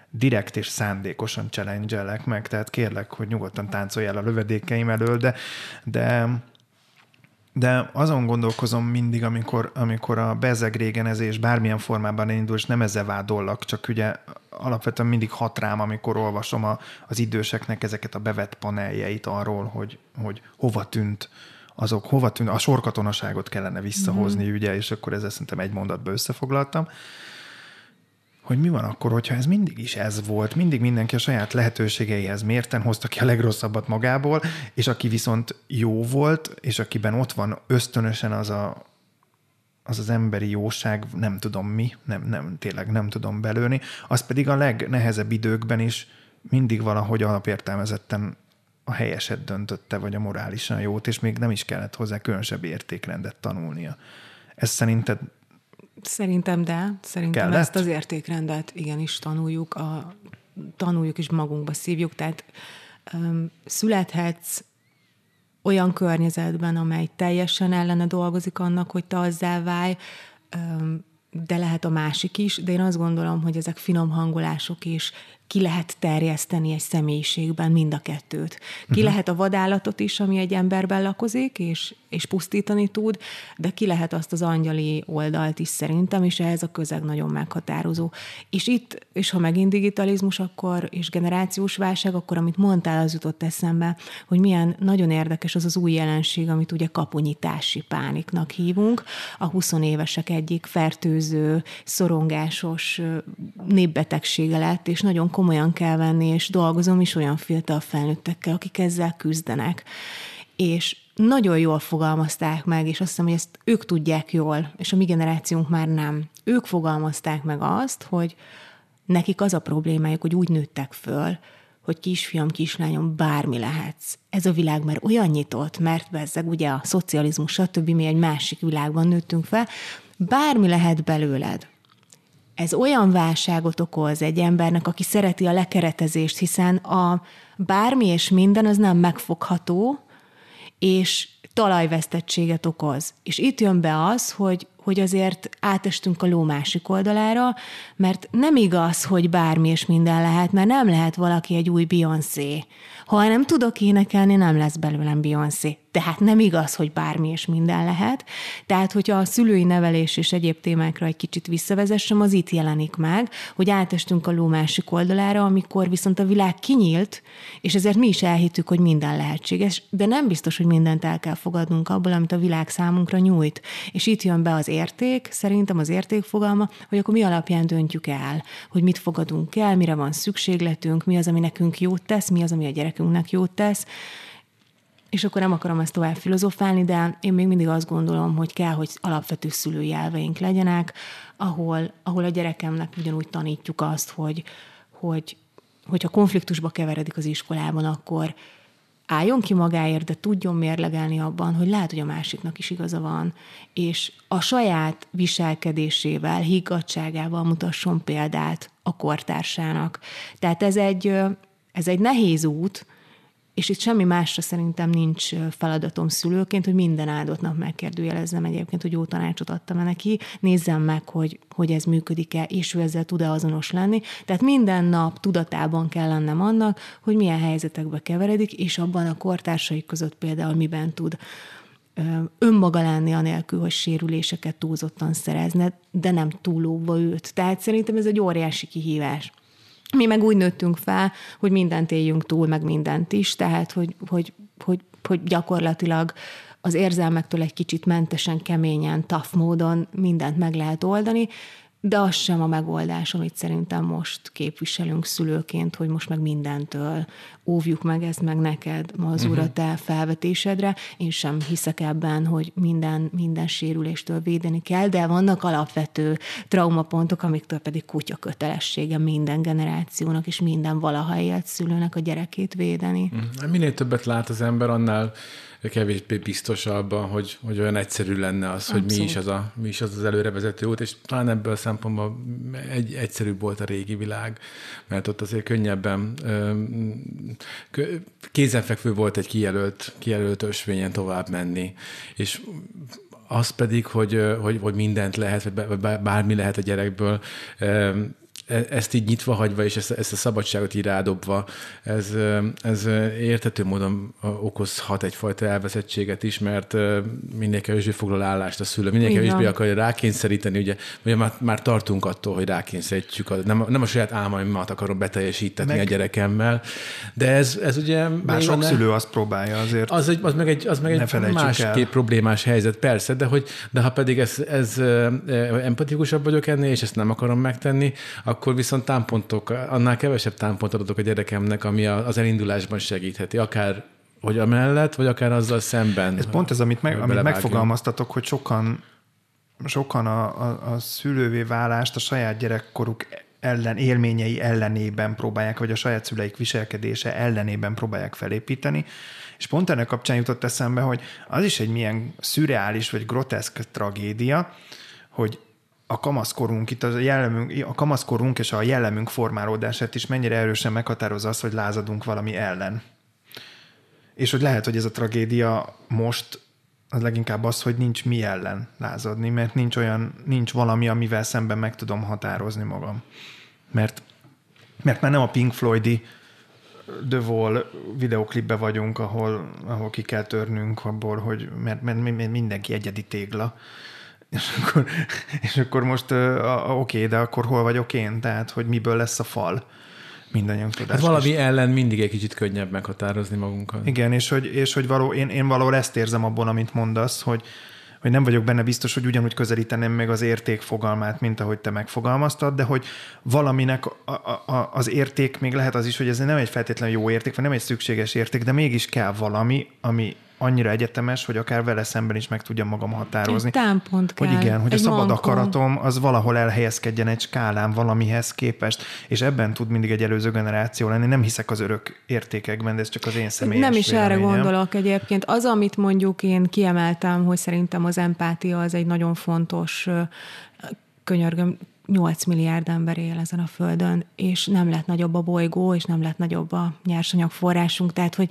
direkt és szándékosan challenge meg, tehát kérlek, hogy nyugodtan táncoljál a lövedékeim elől, de, de de azon gondolkozom mindig, amikor, amikor a bezegrégenezés bármilyen formában indul, és nem ezzel vádollak, csak ugye alapvetően mindig hat rám, amikor olvasom a, az időseknek ezeket a bevett paneljeit arról, hogy, hogy hova tűnt azok, hova tűnt, a sorkatonaságot kellene visszahozni, mm. ugye, és akkor ezzel szerintem egy mondatba összefoglaltam hogy mi van akkor, hogyha ez mindig is ez volt, mindig mindenki a saját lehetőségeihez mérten hozta ki a legrosszabbat magából, és aki viszont jó volt, és akiben ott van ösztönösen az a, az, az emberi jóság, nem tudom mi, nem, nem, tényleg nem tudom belőni, az pedig a legnehezebb időkben is mindig valahogy alapértelmezetten a helyeset döntötte, vagy a morálisan jót, és még nem is kellett hozzá különösebb értékrendet tanulnia. Ez szerinted Szerintem de. Szerintem Kellett? ezt az értékrendet igenis tanuljuk, a, tanuljuk és magunkba szívjuk. Tehát um, születhetsz olyan környezetben, amely teljesen ellene dolgozik annak, hogy te azzá válj, um, de lehet a másik is, de én azt gondolom, hogy ezek finom hangolások is, ki lehet terjeszteni egy személyiségben mind a kettőt. Ki uh-huh. lehet a vadállatot is, ami egy emberben lakozik, és, és pusztítani tud, de ki lehet azt az angyali oldalt is szerintem, és ehhez a közeg nagyon meghatározó. És itt, és ha megint digitalizmus, akkor, és generációs válság, akkor amit mondtál, az jutott eszembe, hogy milyen nagyon érdekes az az új jelenség, amit ugye kaponyitási pániknak hívunk. A 20 évesek egyik fertőző, szorongásos népbetegsége lett, és nagyon komolyan kell venni, és dolgozom is olyan fiatal felnőttekkel, akik ezzel küzdenek. És nagyon jól fogalmazták meg, és azt hiszem, hogy ezt ők tudják jól, és a mi generációnk már nem. Ők fogalmazták meg azt, hogy nekik az a problémájuk, hogy úgy nőttek föl, hogy kisfiam, kislányom, bármi lehetsz. Ez a világ már olyan nyitott, mert bezzeg ugye a szocializmus, stb. mi egy másik világban nőttünk fel, bármi lehet belőled ez olyan válságot okoz egy embernek, aki szereti a lekeretezést, hiszen a bármi és minden az nem megfogható, és talajvesztettséget okoz. És itt jön be az, hogy, hogy azért átestünk a ló másik oldalára, mert nem igaz, hogy bármi és minden lehet, mert nem lehet valaki egy új Beyoncé. Ha nem tudok énekelni, nem lesz belőlem Beyoncé. Tehát nem igaz, hogy bármi és minden lehet. Tehát, hogyha a szülői nevelés és egyéb témákra egy kicsit visszavezessem, az itt jelenik meg, hogy átestünk a ló másik oldalára, amikor viszont a világ kinyílt, és ezért mi is elhittük, hogy minden lehetséges, de nem biztos, hogy mindent el kell fogadnunk abból, amit a világ számunkra nyújt. És itt jön be az érték, szerintem az értékfogalma, hogy akkor mi alapján döntjük el, hogy mit fogadunk el, mire van szükségletünk, mi az, ami nekünk jót tesz, mi az, ami a gyerekünknek jót tesz, és akkor nem akarom ezt tovább filozofálni, de én még mindig azt gondolom, hogy kell, hogy alapvető szülői elveink legyenek, ahol, ahol a gyerekemnek ugyanúgy tanítjuk azt, hogy, hogy hogyha konfliktusba keveredik az iskolában, akkor álljon ki magáért, de tudjon mérlegelni abban, hogy lehet, hogy a másiknak is igaza van, és a saját viselkedésével, higgadságával mutasson példát a kortársának. Tehát ez egy, ez egy nehéz út, és itt semmi másra szerintem nincs feladatom szülőként, hogy minden áldott nap megkérdőjelezzem egyébként, hogy jó tanácsot adtam neki, nézzem meg, hogy, hogy ez működik-e, és ő ezzel tud-e azonos lenni. Tehát minden nap tudatában kell lennem annak, hogy milyen helyzetekbe keveredik, és abban a kortársai között például miben tud önmaga lenni anélkül, hogy sérüléseket túlzottan szerezne, de nem túlóva őt. Tehát szerintem ez egy óriási kihívás. Mi meg úgy nőttünk fel, hogy mindent éljünk túl, meg mindent is, tehát hogy, hogy, hogy, hogy gyakorlatilag az érzelmektől egy kicsit mentesen, keményen, tough módon mindent meg lehet oldani, de az sem a megoldás, amit szerintem most képviselünk szülőként, hogy most meg mindentől óvjuk meg ezt meg neked, ma az uh-huh. te felvetésedre. Én sem hiszek ebben, hogy minden, minden sérüléstől védeni kell, de vannak alapvető traumapontok, amiktől pedig kutya kötelessége minden generációnak és minden valaha élt szülőnek a gyerekét védeni. Uh-huh. Minél többet lát az ember, annál kevésbé biztos abban, hogy, hogy olyan egyszerű lenne az, Abszolút. hogy mi is az, a, mi is az az előrevezető út, és talán ebből a szempontból egy, egyszerűbb volt a régi világ, mert ott azért könnyebben kézenfekvő volt egy kijelölt, kijelölt ösvényen tovább menni, és az pedig, hogy, hogy, hogy mindent lehet, vagy bármi lehet a gyerekből, ezt így nyitva hagyva, és ezt, ezt a szabadságot így rádobva, ez, ez értető módon okozhat egyfajta elveszettséget is, mert minél kevésbé foglal állást a szülő, minél kevésbé akarja rákényszeríteni, ugye, ugye már, már tartunk attól, hogy rákényszerítjük, a, nem, nem a saját álmaimat akarom beteljesíteni meg, a gyerekemmel, de ez, ez ugye... Bár sok ne, szülő azt próbálja azért. Az, egy, az meg egy, az meg egy másképp problémás helyzet, persze, de, hogy, de ha pedig ez, ez empatikusabb vagyok ennél, és ezt nem akarom megtenni, akkor viszont támpontok, annál kevesebb támpontot adok a gyerekemnek, ami az elindulásban segítheti, akár hogy amellett, vagy akár azzal szemben. Ez pont ez, amit, meg, amit megfogalmaztatok, hogy sokan, sokan a, a, a szülővé válást a saját gyerekkoruk ellen, élményei ellenében próbálják, vagy a saját szüleik viselkedése ellenében próbálják felépíteni. És pont ennek kapcsán jutott eszembe, hogy az is egy milyen szürreális vagy groteszk tragédia, hogy a kamaszkorunk, itt a, jellemünk, a kamaszkorunk és a jellemünk formálódását is mennyire erősen meghatározza az, hogy lázadunk valami ellen. És hogy lehet, hogy ez a tragédia most az leginkább az, hogy nincs mi ellen lázadni, mert nincs olyan, nincs valami, amivel szemben meg tudom határozni magam. Mert, mert már nem a Pink Floydi The Wall videoklipbe vagyunk, ahol, ahol ki kell törnünk abból, hogy mert, mert mindenki egyedi tégla, és akkor, és akkor most uh, oké, okay, de akkor hol vagyok én? Tehát, hogy miből lesz a fal? Mindannyian tudás. Hát valami és... ellen mindig egy kicsit könnyebb meghatározni magunkat. Igen, és hogy, és hogy való, én, én valahol ezt érzem abból, amit mondasz, hogy, hogy nem vagyok benne biztos, hogy ugyanúgy közelíteném meg az érték fogalmát, mint ahogy te megfogalmaztad, de hogy valaminek a, a, az érték még lehet az is, hogy ez nem egy feltétlenül jó érték, vagy nem egy szükséges érték, de mégis kell valami, ami, annyira egyetemes, hogy akár vele szemben is meg tudjam magam határozni. Támpont kell. Hogy igen, hogy egy a szabad mankó. akaratom az valahol elhelyezkedjen egy skálán valamihez képest, és ebben tud mindig egy előző generáció lenni. Nem hiszek az örök értékekben, de ez csak az én személyes Nem is véleményem. erre gondolok egyébként. Az, amit mondjuk én kiemeltem, hogy szerintem az empátia az egy nagyon fontos könyörgöm, 8 milliárd ember él ezen a földön, és nem lett nagyobb a bolygó, és nem lett nagyobb a nyersanyagforrásunk. Tehát, hogy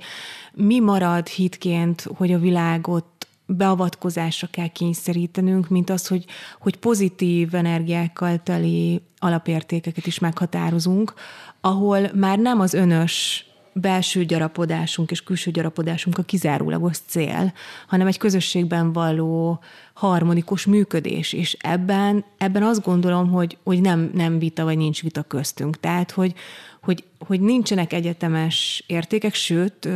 mi marad hitként, hogy a világot beavatkozásra kell kényszerítenünk, mint az, hogy, hogy pozitív energiákkal teli alapértékeket is meghatározunk, ahol már nem az önös belső gyarapodásunk és külső gyarapodásunk a kizárólagos cél, hanem egy közösségben való harmonikus működés, és ebben, ebben azt gondolom, hogy, hogy nem, nem vita, vagy nincs vita köztünk. Tehát, hogy, hogy, hogy nincsenek egyetemes értékek, sőt,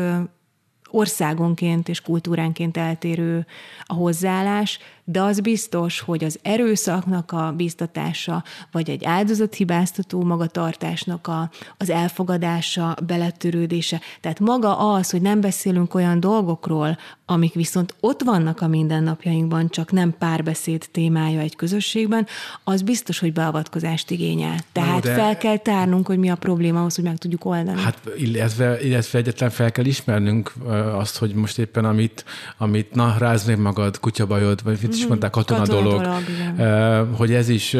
országonként és kultúránként eltérő a hozzáállás, de az biztos, hogy az erőszaknak a biztatása, vagy egy áldozathibáztató magatartásnak a, az elfogadása, beletörődése, tehát maga az, hogy nem beszélünk olyan dolgokról, amik viszont ott vannak a mindennapjainkban, csak nem párbeszéd témája egy közösségben, az biztos, hogy beavatkozást igényel. Tehát de... fel kell tárnunk, hogy mi a probléma ahhoz, hogy meg tudjuk oldani. Hát illetve, illetve egyetlen fel kell ismernünk azt, hogy most éppen amit, amit na, rázd meg magad, kutyabajod, vagy is mhm. mondták, katona, katona dolog, dolog hogy ez is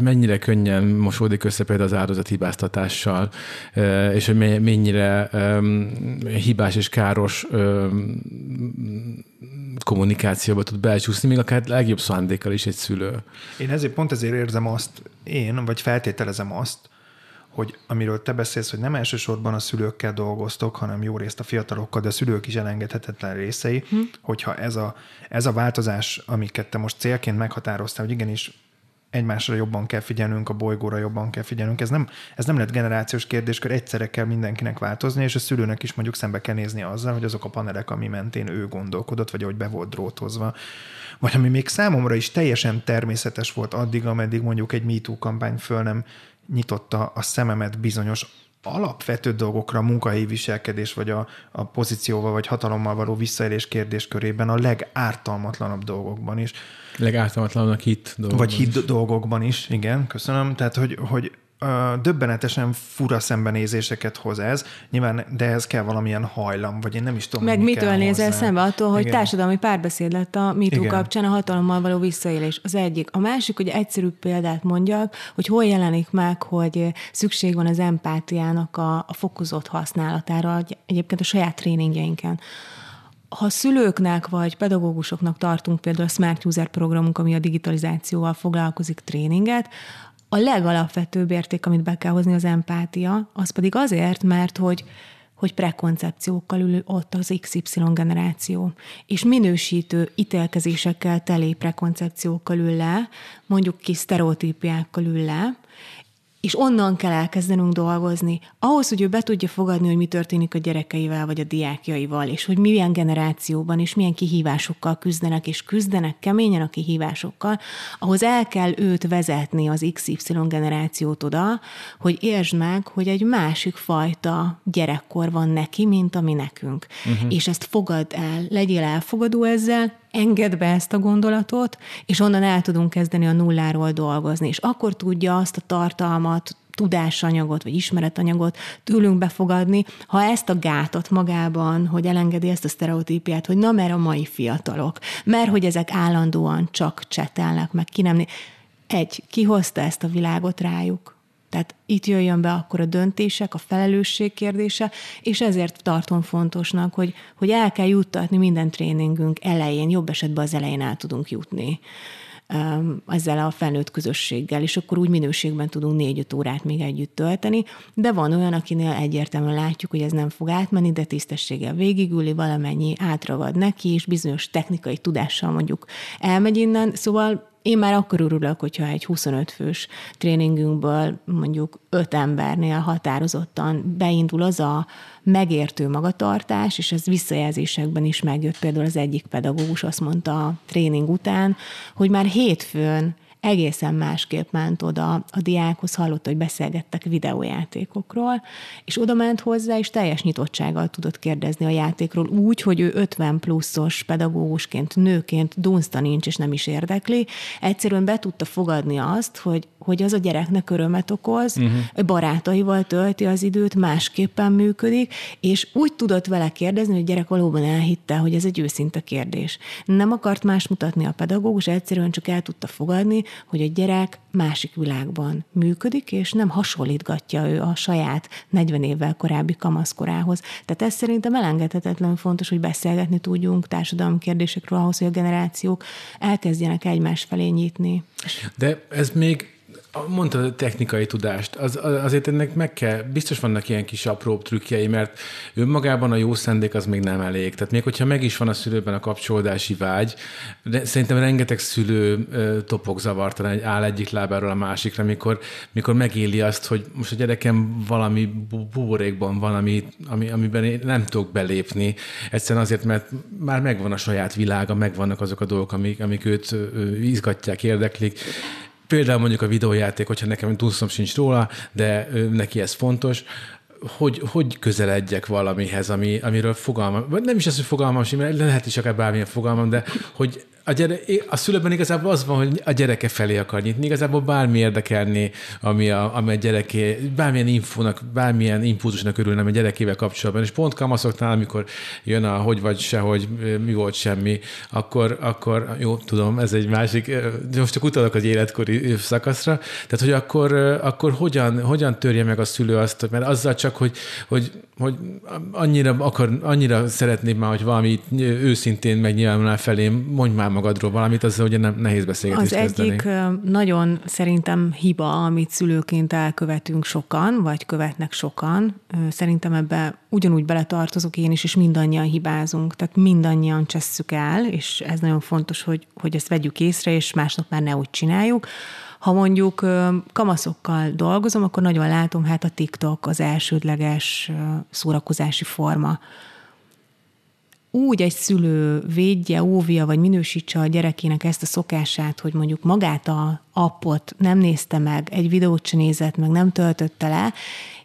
mennyire könnyen mosódik össze például az áldozat hibáztatással, és hogy mennyire hibás és káros kommunikációba tud belcsúszni, még akár legjobb szándékkal is egy szülő. Én ezért pont ezért érzem azt, én, vagy feltételezem azt, hogy amiről te beszélsz, hogy nem elsősorban a szülőkkel dolgoztok, hanem jó részt a fiatalokkal, de a szülők is elengedhetetlen részei, hm. hogyha ez a, ez a változás, amiket te most célként meghatároztál, hogy igenis egymásra jobban kell figyelnünk, a bolygóra jobban kell figyelnünk. Ez nem, ez nem lett generációs kérdéskör, egyszerre kell mindenkinek változni, és a szülőnek is mondjuk szembe kell nézni azzal, hogy azok a panelek, ami mentén ő gondolkodott, vagy ahogy be volt drótozva, vagy ami még számomra is teljesen természetes volt addig, ameddig mondjuk egy MeToo kampány föl nem nyitotta a szememet bizonyos alapvető dolgokra, munkahelyi viselkedés, vagy a, a pozícióval, vagy hatalommal való visszaélés kérdéskörében a legártalmatlanabb dolgokban is. Legártalmatlanabb hit dolgokban Vagy hit is. dolgokban is, igen, köszönöm. Tehát, hogy, hogy döbbenetesen fura szembenézéseket hoz ez, nyilván, de ez kell valamilyen hajlam, vagy én nem is tudom, Meg mi mitől nézel hozzá. szembe attól, hogy Igen. társadalmi párbeszéd lett a MeToo Igen. kapcsán a hatalommal való visszaélés. Az egyik. A másik, hogy egyszerű példát mondjak, hogy hol jelenik meg, hogy szükség van az empátiának a, a fokozott használatára, egyébként a saját tréningjeinken ha szülőknek vagy pedagógusoknak tartunk például a Smart User programunk, ami a digitalizációval foglalkozik tréninget, a legalapvetőbb érték, amit be kell hozni az empátia, az pedig azért, mert hogy hogy prekoncepciókkal ül ott az XY generáció, és minősítő ítélkezésekkel teli prekoncepciókkal ül le, mondjuk kis sztereotípiákkal ül le, és onnan kell elkezdenünk dolgozni. Ahhoz, hogy ő be tudja fogadni, hogy mi történik a gyerekeivel, vagy a diákjaival, és hogy milyen generációban, és milyen kihívásokkal küzdenek, és küzdenek keményen a kihívásokkal, ahhoz el kell őt vezetni az XY generációt oda, hogy értsd meg, hogy egy másik fajta gyerekkor van neki, mint ami nekünk. Uh-huh. És ezt fogad el, legyél elfogadó ezzel, enged be ezt a gondolatot, és onnan el tudunk kezdeni a nulláról dolgozni. És akkor tudja azt a tartalmat, tudásanyagot, vagy ismeretanyagot tőlünk befogadni, ha ezt a gátot magában, hogy elengedi ezt a sztereotípiát, hogy na, mert a mai fiatalok, mert hogy ezek állandóan csak csetelnek, meg ki nem... Egy, ki hozta ezt a világot rájuk? Tehát itt jöjjön be akkor a döntések, a felelősség kérdése, és ezért tartom fontosnak, hogy, hogy el kell juttatni minden tréningünk elején, jobb esetben az elején el tudunk jutni um, ezzel a felnőtt közösséggel, és akkor úgy minőségben tudunk négy-öt órát még együtt tölteni, de van olyan, akinél egyértelműen látjuk, hogy ez nem fog átmenni, de tisztességgel végigüli, valamennyi átragad neki, és bizonyos technikai tudással mondjuk elmegy innen, szóval én már akkor örülök, hogyha egy 25 fős tréningünkből mondjuk 5 embernél határozottan beindul az a megértő magatartás, és ez visszajelzésekben is megjött. Például az egyik pedagógus azt mondta a tréning után, hogy már hétfőn egészen másképp ment oda a diákhoz, hallott, hogy beszélgettek videójátékokról, és oda ment hozzá, és teljes nyitottsággal tudott kérdezni a játékról úgy, hogy ő 50 pluszos pedagógusként, nőként dunszta nincs, és nem is érdekli. Egyszerűen be tudta fogadni azt, hogy, hogy az a gyereknek örömet okoz, uh-huh. barátaival tölti az időt, másképpen működik, és úgy tudott vele kérdezni, hogy a gyerek valóban elhitte, hogy ez egy őszinte kérdés. Nem akart más mutatni a pedagógus, egyszerűen csak el tudta fogadni, hogy a gyerek másik világban működik, és nem hasonlítgatja ő a saját 40 évvel korábbi kamaszkorához. Tehát ez szerintem elengedhetetlen fontos, hogy beszélgetni tudjunk társadalmi kérdésekről ahhoz, hogy a generációk elkezdjenek egymás felé nyitni. De ez még Mondtad a technikai tudást, az, azért ennek meg kell, biztos vannak ilyen kis apró trükkjei, mert önmagában a jó szendék az még nem elég. Tehát még hogyha meg is van a szülőben a kapcsolódási vágy, de szerintem rengeteg szülő topog zavartalan, egy áll egyik lábáról a másikra, mikor, mikor megéli azt, hogy most a gyerekem valami buborékban van, ami, ami, amiben én nem tudok belépni. Egyszerűen azért, mert már megvan a saját világa, megvannak azok a dolgok, amik, amik őt izgatják, érdeklik Például mondjuk a videójáték, hogyha nekem túlszom sincs róla, de neki ez fontos, hogy, hogy közeledjek valamihez, ami, amiről fogalmam, vagy nem is az, hogy fogalmam, mert lehet is akár bármilyen fogalmam, de hogy a, gyere, a szülőben igazából az van, hogy a gyereke felé akar nyitni, igazából bármi érdekelni, ami a, ami a gyereké, bármilyen infónak, bármilyen impulzusnak örülne a gyerekével kapcsolatban, és pont kamaszoknál, amikor jön a hogy vagy se, hogy mi volt semmi, akkor, akkor jó, tudom, ez egy másik, most csak utalok az életkori szakaszra, tehát hogy akkor, akkor hogyan, hogyan törje meg a szülő azt, mert azzal csak, hogy, hogy, hogy annyira, akar, annyira szeretném már, hogy valami őszintén megnyilvánulnál felém, mondj már magadról valamit, az ugye nem nehéz beszélgetést Az kezdeni. egyik nagyon szerintem hiba, amit szülőként elkövetünk sokan, vagy követnek sokan. Szerintem ebbe ugyanúgy beletartozok én is, és mindannyian hibázunk. Tehát mindannyian csesszük el, és ez nagyon fontos, hogy, hogy ezt vegyük észre, és másnap már ne úgy csináljuk. Ha mondjuk kamaszokkal dolgozom, akkor nagyon látom, hát a TikTok az elsődleges szórakozási forma úgy egy szülő védje, óvja, vagy minősítse a gyerekének ezt a szokását, hogy mondjuk magát a appot nem nézte meg, egy videót sem nézett meg, nem töltötte le,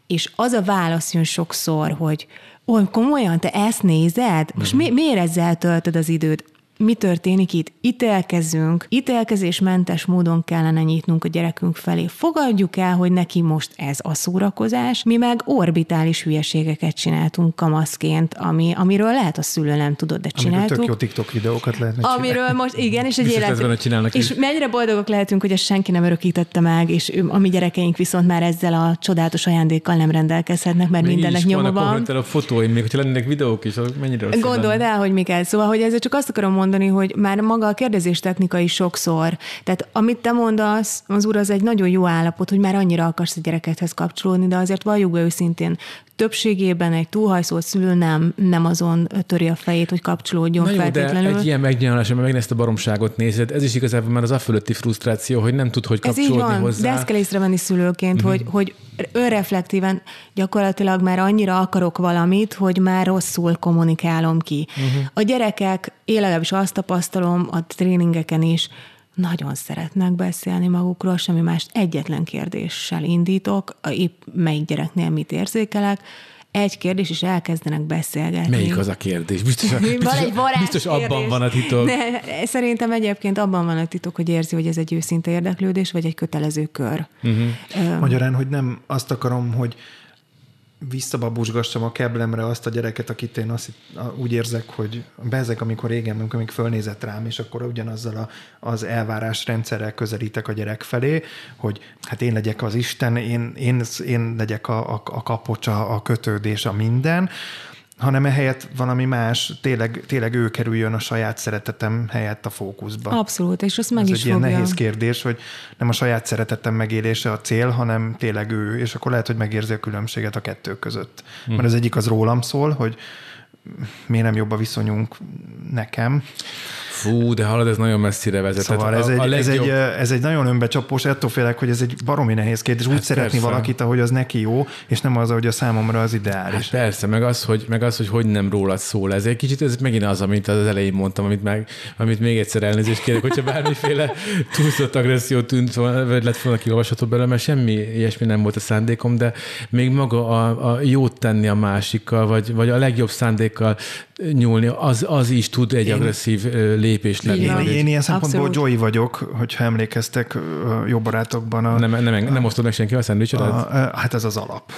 és az a válasz jön sokszor, hogy ó, komolyan, te ezt nézed? Most mi, miért ezzel töltöd az időt? Mi történik itt? Ítélkezünk, ítélkezésmentes módon kellene nyitnunk a gyerekünk felé. Fogadjuk el, hogy neki most ez a szórakozás, mi meg orbitális hülyeségeket csináltunk kamaszként, ami, amiről lehet a szülő nem tudod, de csináltuk. Amiről tök jó TikTok videókat lehetne csinálni. Amiről most, igen, és egy élet... csinálnak és mennyire boldogok lehetünk, hogy ezt senki nem örökítette meg, és a mi gyerekeink viszont már ezzel a csodálatos ajándékkal nem rendelkezhetnek, mert még mindennek nyoma van. a fotóim, még hogyha lennének videók is, mennyire Gondold el, hogy mi kell. Szóval, hogy ezzel csak azt akarom mondani, mondani, hogy már maga a kérdezés technika is sokszor. Tehát amit te mondasz, az úr, az egy nagyon jó állapot, hogy már annyira akarsz a gyerekedhez kapcsolódni, de azért valljuk be őszintén, többségében egy túlhajszolt szülő nem, nem azon töri a fejét, hogy kapcsolódjon Na jó, feltétlenül. De egy ilyen megnyilvánulás, mert megint ezt a baromságot nézed, ez is igazából már az a fölötti frusztráció, hogy nem tud, hogy kapcsolódni ez így van, hozzá. De ezt kell észrevenni szülőként, uh-huh. hogy, hogy önreflektíven gyakorlatilag már annyira akarok valamit, hogy már rosszul kommunikálom ki. Uh-huh. A gyerekek, én legalábbis azt tapasztalom a tréningeken is, nagyon szeretnek beszélni magukról, semmi más egyetlen kérdéssel indítok, épp melyik gyereknél mit érzékelek, egy kérdés, és elkezdenek beszélgetni. Melyik az a kérdés? Biztos, biztos, biztos abban kérdés. van a titok. De, szerintem egyébként abban van a titok, hogy érzi, hogy ez egy őszinte érdeklődés, vagy egy kötelező kör. Uh-huh. Magyarán, hogy nem azt akarom, hogy visszababusgassam a keblemre azt a gyereket, akit én azt, úgy érzek, hogy bezek, amikor régen, amikor még fölnézett rám, és akkor ugyanazzal a, az elvárás rendszerrel közelítek a gyerek felé, hogy hát én legyek az Isten, én, én, én legyek a, a, a kapocs, a, a kötődés, a minden, hanem ehelyett valami más, tényleg, tényleg ő kerüljön a saját szeretetem helyett a fókuszba. Abszolút, és azt meg Ez is egy ilyen fogja. nehéz kérdés, hogy nem a saját szeretetem megélése a cél, hanem tényleg ő, és akkor lehet, hogy megérzi a különbséget a kettő között. Hmm. Mert az egyik az rólam szól, hogy miért nem jobb a viszonyunk nekem, Fú, de hallod, ez nagyon messzire vezet. Szóval ez, a, egy, a legjobb... ez, egy, ez egy nagyon önbecsapós, ettől félek, hogy ez egy baromi nehéz kérdés. Úgy hát szeretni persze. valakit, ahogy az neki jó, és nem az, hogy a számomra az ideális. Hát persze, meg az, hogy, meg az, hogy hogy nem rólad szól. Ez egy kicsit, ez megint az, amit az elején mondtam, amit, meg, amit még egyszer elnézést kérek, hogyha bármiféle túlszott agresszió tűnt, vagy lett volna kiolvasható belőle, mert semmi ilyesmi nem volt a szándékom, de még maga a, a jót tenni a másikkal, vagy, vagy a legjobb szándékkal nyúlni, az, az is tud egy én, agresszív lépés lenni. Én, én ilyen szempontból Abszolút. Joey vagyok, hogyha emlékeztek jó barátokban. A, nem, nem, nem, nem osztod meg senki a szendvicsedet? Hát ez az alap.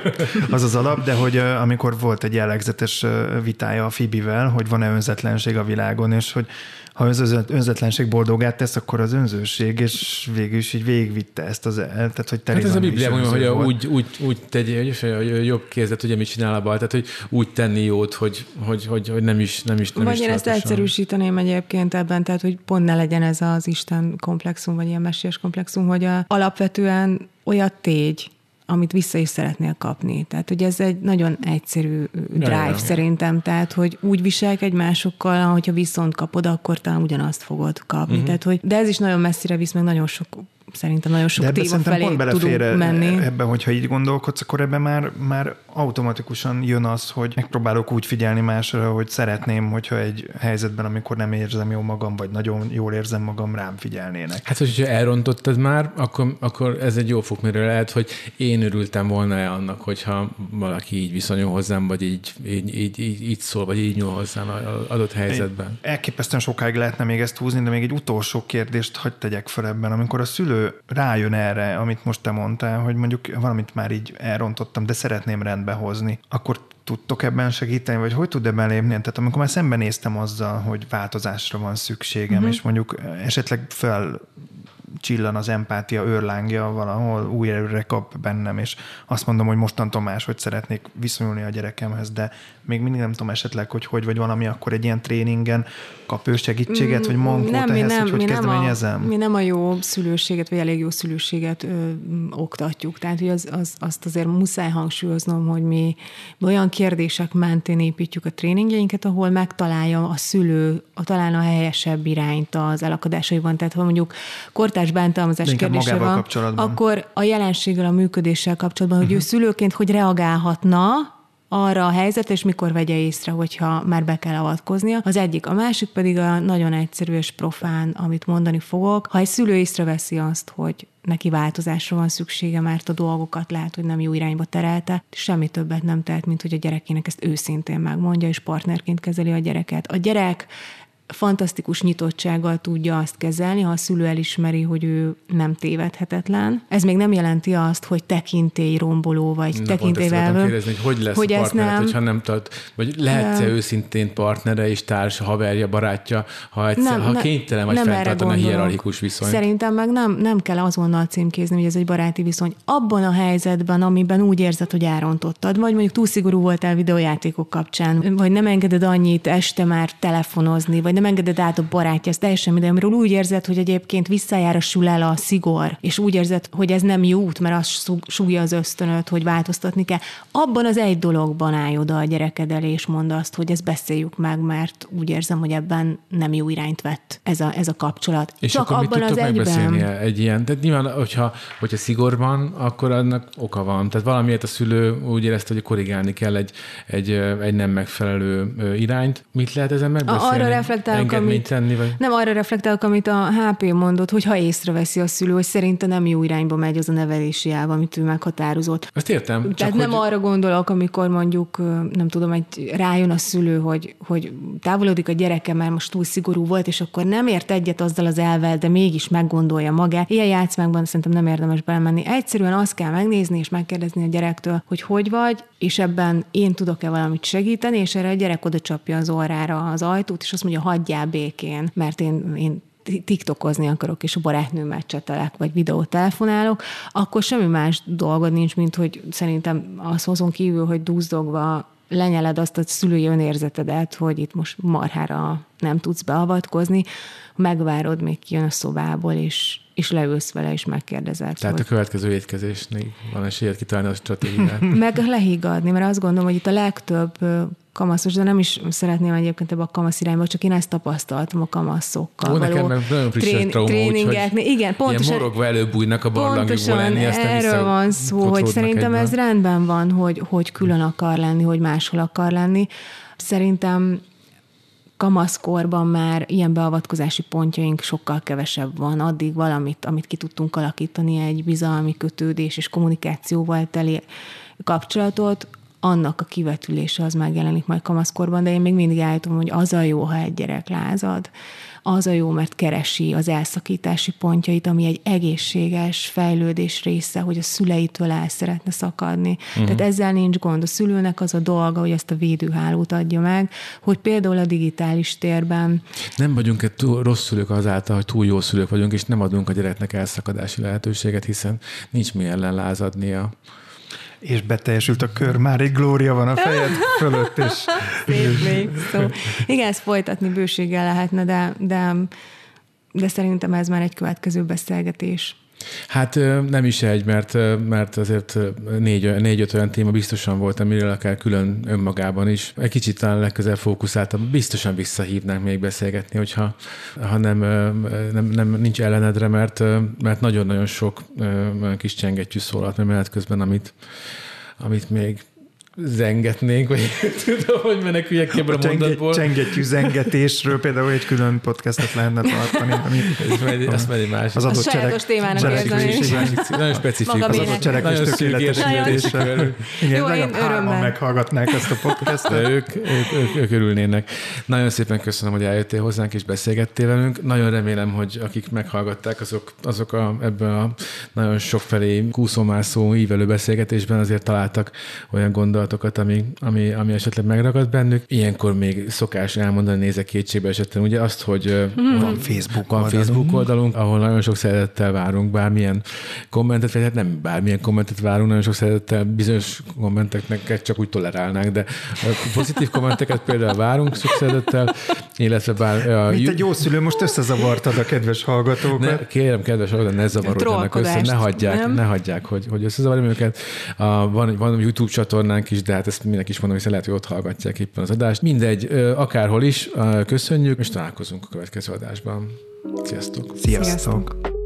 az az alap, de hogy amikor volt egy jellegzetes vitája a Fibivel, hogy van-e önzetlenség a világon, és hogy ha az önzetlenség boldogát tesz, akkor az önzőség, és végül is így végigvitte ezt az el, tehát hogy Hát ez a Biblia mondja, hogy úgy, úgy, úgy tegy, hogy jobb kézet, ugye mit csinál a bal, tehát hogy úgy tenni jót, hogy, hogy, hogy, hogy nem is nem is nem Vagy is én ezt egyszerűsíteném egyébként ebben, tehát hogy pont ne legyen ez az Isten komplexum, vagy ilyen messiás komplexum, hogy a, alapvetően olyat tégy, amit vissza is szeretnél kapni. Tehát, hogy ez egy nagyon egyszerű drive ja, ja. szerintem, tehát, hogy úgy viselkedj másokkal, hogyha viszont kapod, akkor talán ugyanazt fogod kapni. Uh-huh. Tehát, hogy, de ez is nagyon messzire visz, meg nagyon sok szerintem nagyon sok De téma felé pont tudunk menni. Ebben, hogyha így gondolkodsz, akkor ebben már, már automatikusan jön az, hogy megpróbálok úgy figyelni másra, hogy szeretném, hogyha egy helyzetben, amikor nem érzem jó magam, vagy nagyon jól érzem magam, rám figyelnének. Hát, hogyha elrontottad már, akkor, akkor ez egy jó fog, miről lehet, hogy én örültem volna -e annak, hogyha valaki így viszonyul hozzám, vagy így, így, így, így, így szól, vagy így nyúl hozzám adott helyzetben. Elképesztően sokáig lehetne még ezt húzni, de még egy utolsó kérdést hagyd tegyek fel ebben. Amikor a szülő rájön erre, amit most te mondtál, hogy mondjuk valamit már így elrontottam, de szeretném rendbe hozni, akkor tudtok ebben segíteni, vagy hogy tud ebben lépni? Tehát amikor már szembenéztem azzal, hogy változásra van szükségem, uh-huh. és mondjuk esetleg fel csillan az empátia őrlángja valahol, új erőre kap bennem, és azt mondom, hogy mostantól hogy szeretnék viszonyulni a gyerekemhez, de még mindig nem tudom esetleg, hogy hogy vagy valami, akkor egy ilyen tréningen kap ő segítséget, vagy mankót nem, ehhez, nem, hogy hogy kezdeményezem? A, mi nem a jó szülőséget, vagy elég jó szülőséget ö, oktatjuk. Tehát, hogy az, az, azt azért muszáj hangsúlyoznom, hogy mi olyan kérdések mentén építjük a tréningjeinket, ahol megtalálja a szülő a, talán a helyesebb irányt az elakadásaiban. Tehát, ha mondjuk kortárs bántalmazás kérdése van, akkor a jelenséggel, a működéssel kapcsolatban, hogy uh-huh. ő szülőként hogy reagálhatna, arra a helyzet, és mikor vegye észre, hogyha már be kell avatkoznia. Az egyik, a másik pedig a nagyon egyszerű és profán, amit mondani fogok. Ha egy szülő észreveszi azt, hogy neki változásra van szüksége, mert a dolgokat lehet, hogy nem jó irányba terelte, semmi többet nem tehet, mint hogy a gyerekének ezt őszintén megmondja, és partnerként kezeli a gyereket. A gyerek fantasztikus nyitottsággal tudja azt kezelni, ha a szülő elismeri, hogy ő nem tévedhetetlen. Ez még nem jelenti azt, hogy tekintély romboló, vagy tekintélyvel. hogy hogy lesz hogy a partner, nem, hogyha nem tud, vagy lehetsz-e őszintén partnere és társ, haverja, barátja, ha, egyszer, nem, ha kénytelen vagy fenntartani a hierarchikus viszony. Szerintem meg nem, nem kell azonnal címkézni, hogy ez egy baráti viszony. Abban a helyzetben, amiben úgy érzed, hogy elrontottad, vagy mondjuk túl szigorú voltál videójátékok kapcsán, vagy nem engeded annyit este már telefonozni, vagy nem nem engeded át a barátja, ez teljesen minden, amiről úgy érzed, hogy egyébként visszajárasul el a szigor, és úgy érzed, hogy ez nem jó út, mert az súgja az ösztönöt, hogy változtatni kell. Abban az egy dologban állj oda a gyereked elé, és mondd azt, hogy ezt beszéljük meg, mert úgy érzem, hogy ebben nem jó irányt vett ez a, ez a kapcsolat. És Csak akkor abban az egyben. egy ilyen? Tehát nyilván, hogyha, hogyha szigor van, akkor annak oka van. Tehát valamiért a szülő úgy érezte, hogy korrigálni kell egy, egy, egy nem megfelelő irányt. Mit lehet ezen megbeszélni? Arra reflektál reflektálok, amit, tenni, vagy? nem arra reflektálok, amit a HP mondott, hogy ha észreveszi a szülő, hogy szerinte nem jó irányba megy az a nevelési elv, amit ő meghatározott. Ezt értem. Csak Tehát hogy... nem arra gondolok, amikor mondjuk, nem tudom, egy rájön a szülő, hogy, hogy távolodik a gyereke, mert most túl szigorú volt, és akkor nem ért egyet azzal az elvel, de mégis meggondolja magát. Ilyen játszmákban szerintem nem érdemes belemenni. Egyszerűen azt kell megnézni és megkérdezni a gyerektől, hogy hogy vagy, és ebben én tudok-e valamit segíteni, és erre a gyerek oda csapja az orrára az ajtót, és azt mondja, hagyjál békén, mert én, én tiktokozni akarok, és a barátnőmmel csetelek, vagy videót telefonálok, akkor semmi más dolgod nincs, mint hogy szerintem az hozon kívül, hogy dúzdogva lenyeled azt a szülői önérzetedet, hogy itt most marhára nem tudsz beavatkozni, megvárod, még kijön a szobából, és, és leülsz vele, és megkérdezed. Tehát hogy... a következő étkezésnél van esélyed kitalálni a stratégiát. Meg lehigadni, mert azt gondolom, hogy itt a legtöbb kamaszos, de nem is szeretném egyébként ebbe a kamasz irányba, csak én ezt tapasztaltam a kamaszokkal. Ó, nekem meg nagyon trén, trauma, tréningeknél. Igen, pontosan. Ilyen morogva előbújnak a barlangokból lenni, aztán erről van szó, hogy szerintem egyben. ez rendben van, hogy, hogy külön akar lenni, hogy máshol akar lenni. Szerintem kamaszkorban már ilyen beavatkozási pontjaink sokkal kevesebb van. Addig valamit, amit ki tudtunk alakítani, egy bizalmi kötődés és kommunikációval teli kapcsolatot, annak a kivetülése az megjelenik majd kamaszkorban, de én még mindig állítom, hogy az a jó, ha egy gyerek lázad, az a jó, mert keresi az elszakítási pontjait, ami egy egészséges fejlődés része, hogy a szüleitől el szeretne szakadni. Uh-huh. Tehát ezzel nincs gond. A szülőnek az a dolga, hogy ezt a védőhálót adja meg, hogy például a digitális térben... Nem vagyunk egy túl rossz szülők azáltal, hogy túl jó szülők vagyunk, és nem adunk a gyereknek elszakadási lehetőséget, hiszen nincs mi ellen lázadnia és beteljesült a kör, már egy glória van a fejed fölött, és... Szép még szó. Igen, ezt folytatni bőséggel lehetne, de, de, de szerintem ez már egy következő beszélgetés. Hát nem is egy, mert, mert azért négy, négy-öt olyan téma biztosan volt, amiről akár külön önmagában is. Egy kicsit talán legközelebb fókuszáltam, biztosan visszahívnánk még beszélgetni, hogyha ha nem, nem, nem nincs ellenedre, mert, mert nagyon-nagyon sok kis csengettyű szólalt menet közben, amit, amit még zengetnénk, vagy tudom, hogy meneküljek ki ebből a, a mondatból. Csengettyű zengetésről például egy külön podcastot lehetne tartani. Ami, ez azt egy másik. Az adott cselek, témának Nagyon specifikus. Az adott cselekvés tökéletesítése. Igen, Jó, nagyon hárman meghallgatnák ezt a podcastot. ők, ők, ők, ők örülnének. Nagyon szépen köszönöm, hogy eljöttél hozzánk és beszélgettél velünk. Nagyon remélem, hogy akik meghallgatták, azok, azok a, ebben a nagyon sokfelé kúszómászó, ívelő beszélgetésben azért találtak olyan gondol gondolatokat, ami, ami, ami esetleg megragad bennük. Ilyenkor még szokás elmondani, nézek kétségbe esetleg, ugye azt, hogy hmm. van Facebook van oldalunk. Facebook oldalunk, ahol nagyon sok szeretettel várunk bármilyen kommentet, vagy hát nem bármilyen kommentet várunk, nagyon sok szeretettel bizonyos kommenteknek csak úgy tolerálnánk, de pozitív kommenteket például várunk sok szeretettel, illetve bár... A, Mint egy jó szülő, most összezavartad a kedves hallgatókat. Ne, kérem, kedves hallgatókat, ne zavarodjanak össze, ne hagyják, nem? ne hagyják, hogy, hogy összezavarjam őket. A, van, van YouTube csatornánk is, de hát ezt mindenki is mondom, hogy lehet, hogy ott hallgatják éppen az adást. Mindegy, akárhol is, köszönjük, és találkozunk a következő adásban. Sziasztok! Sziasztok! Sziasztok.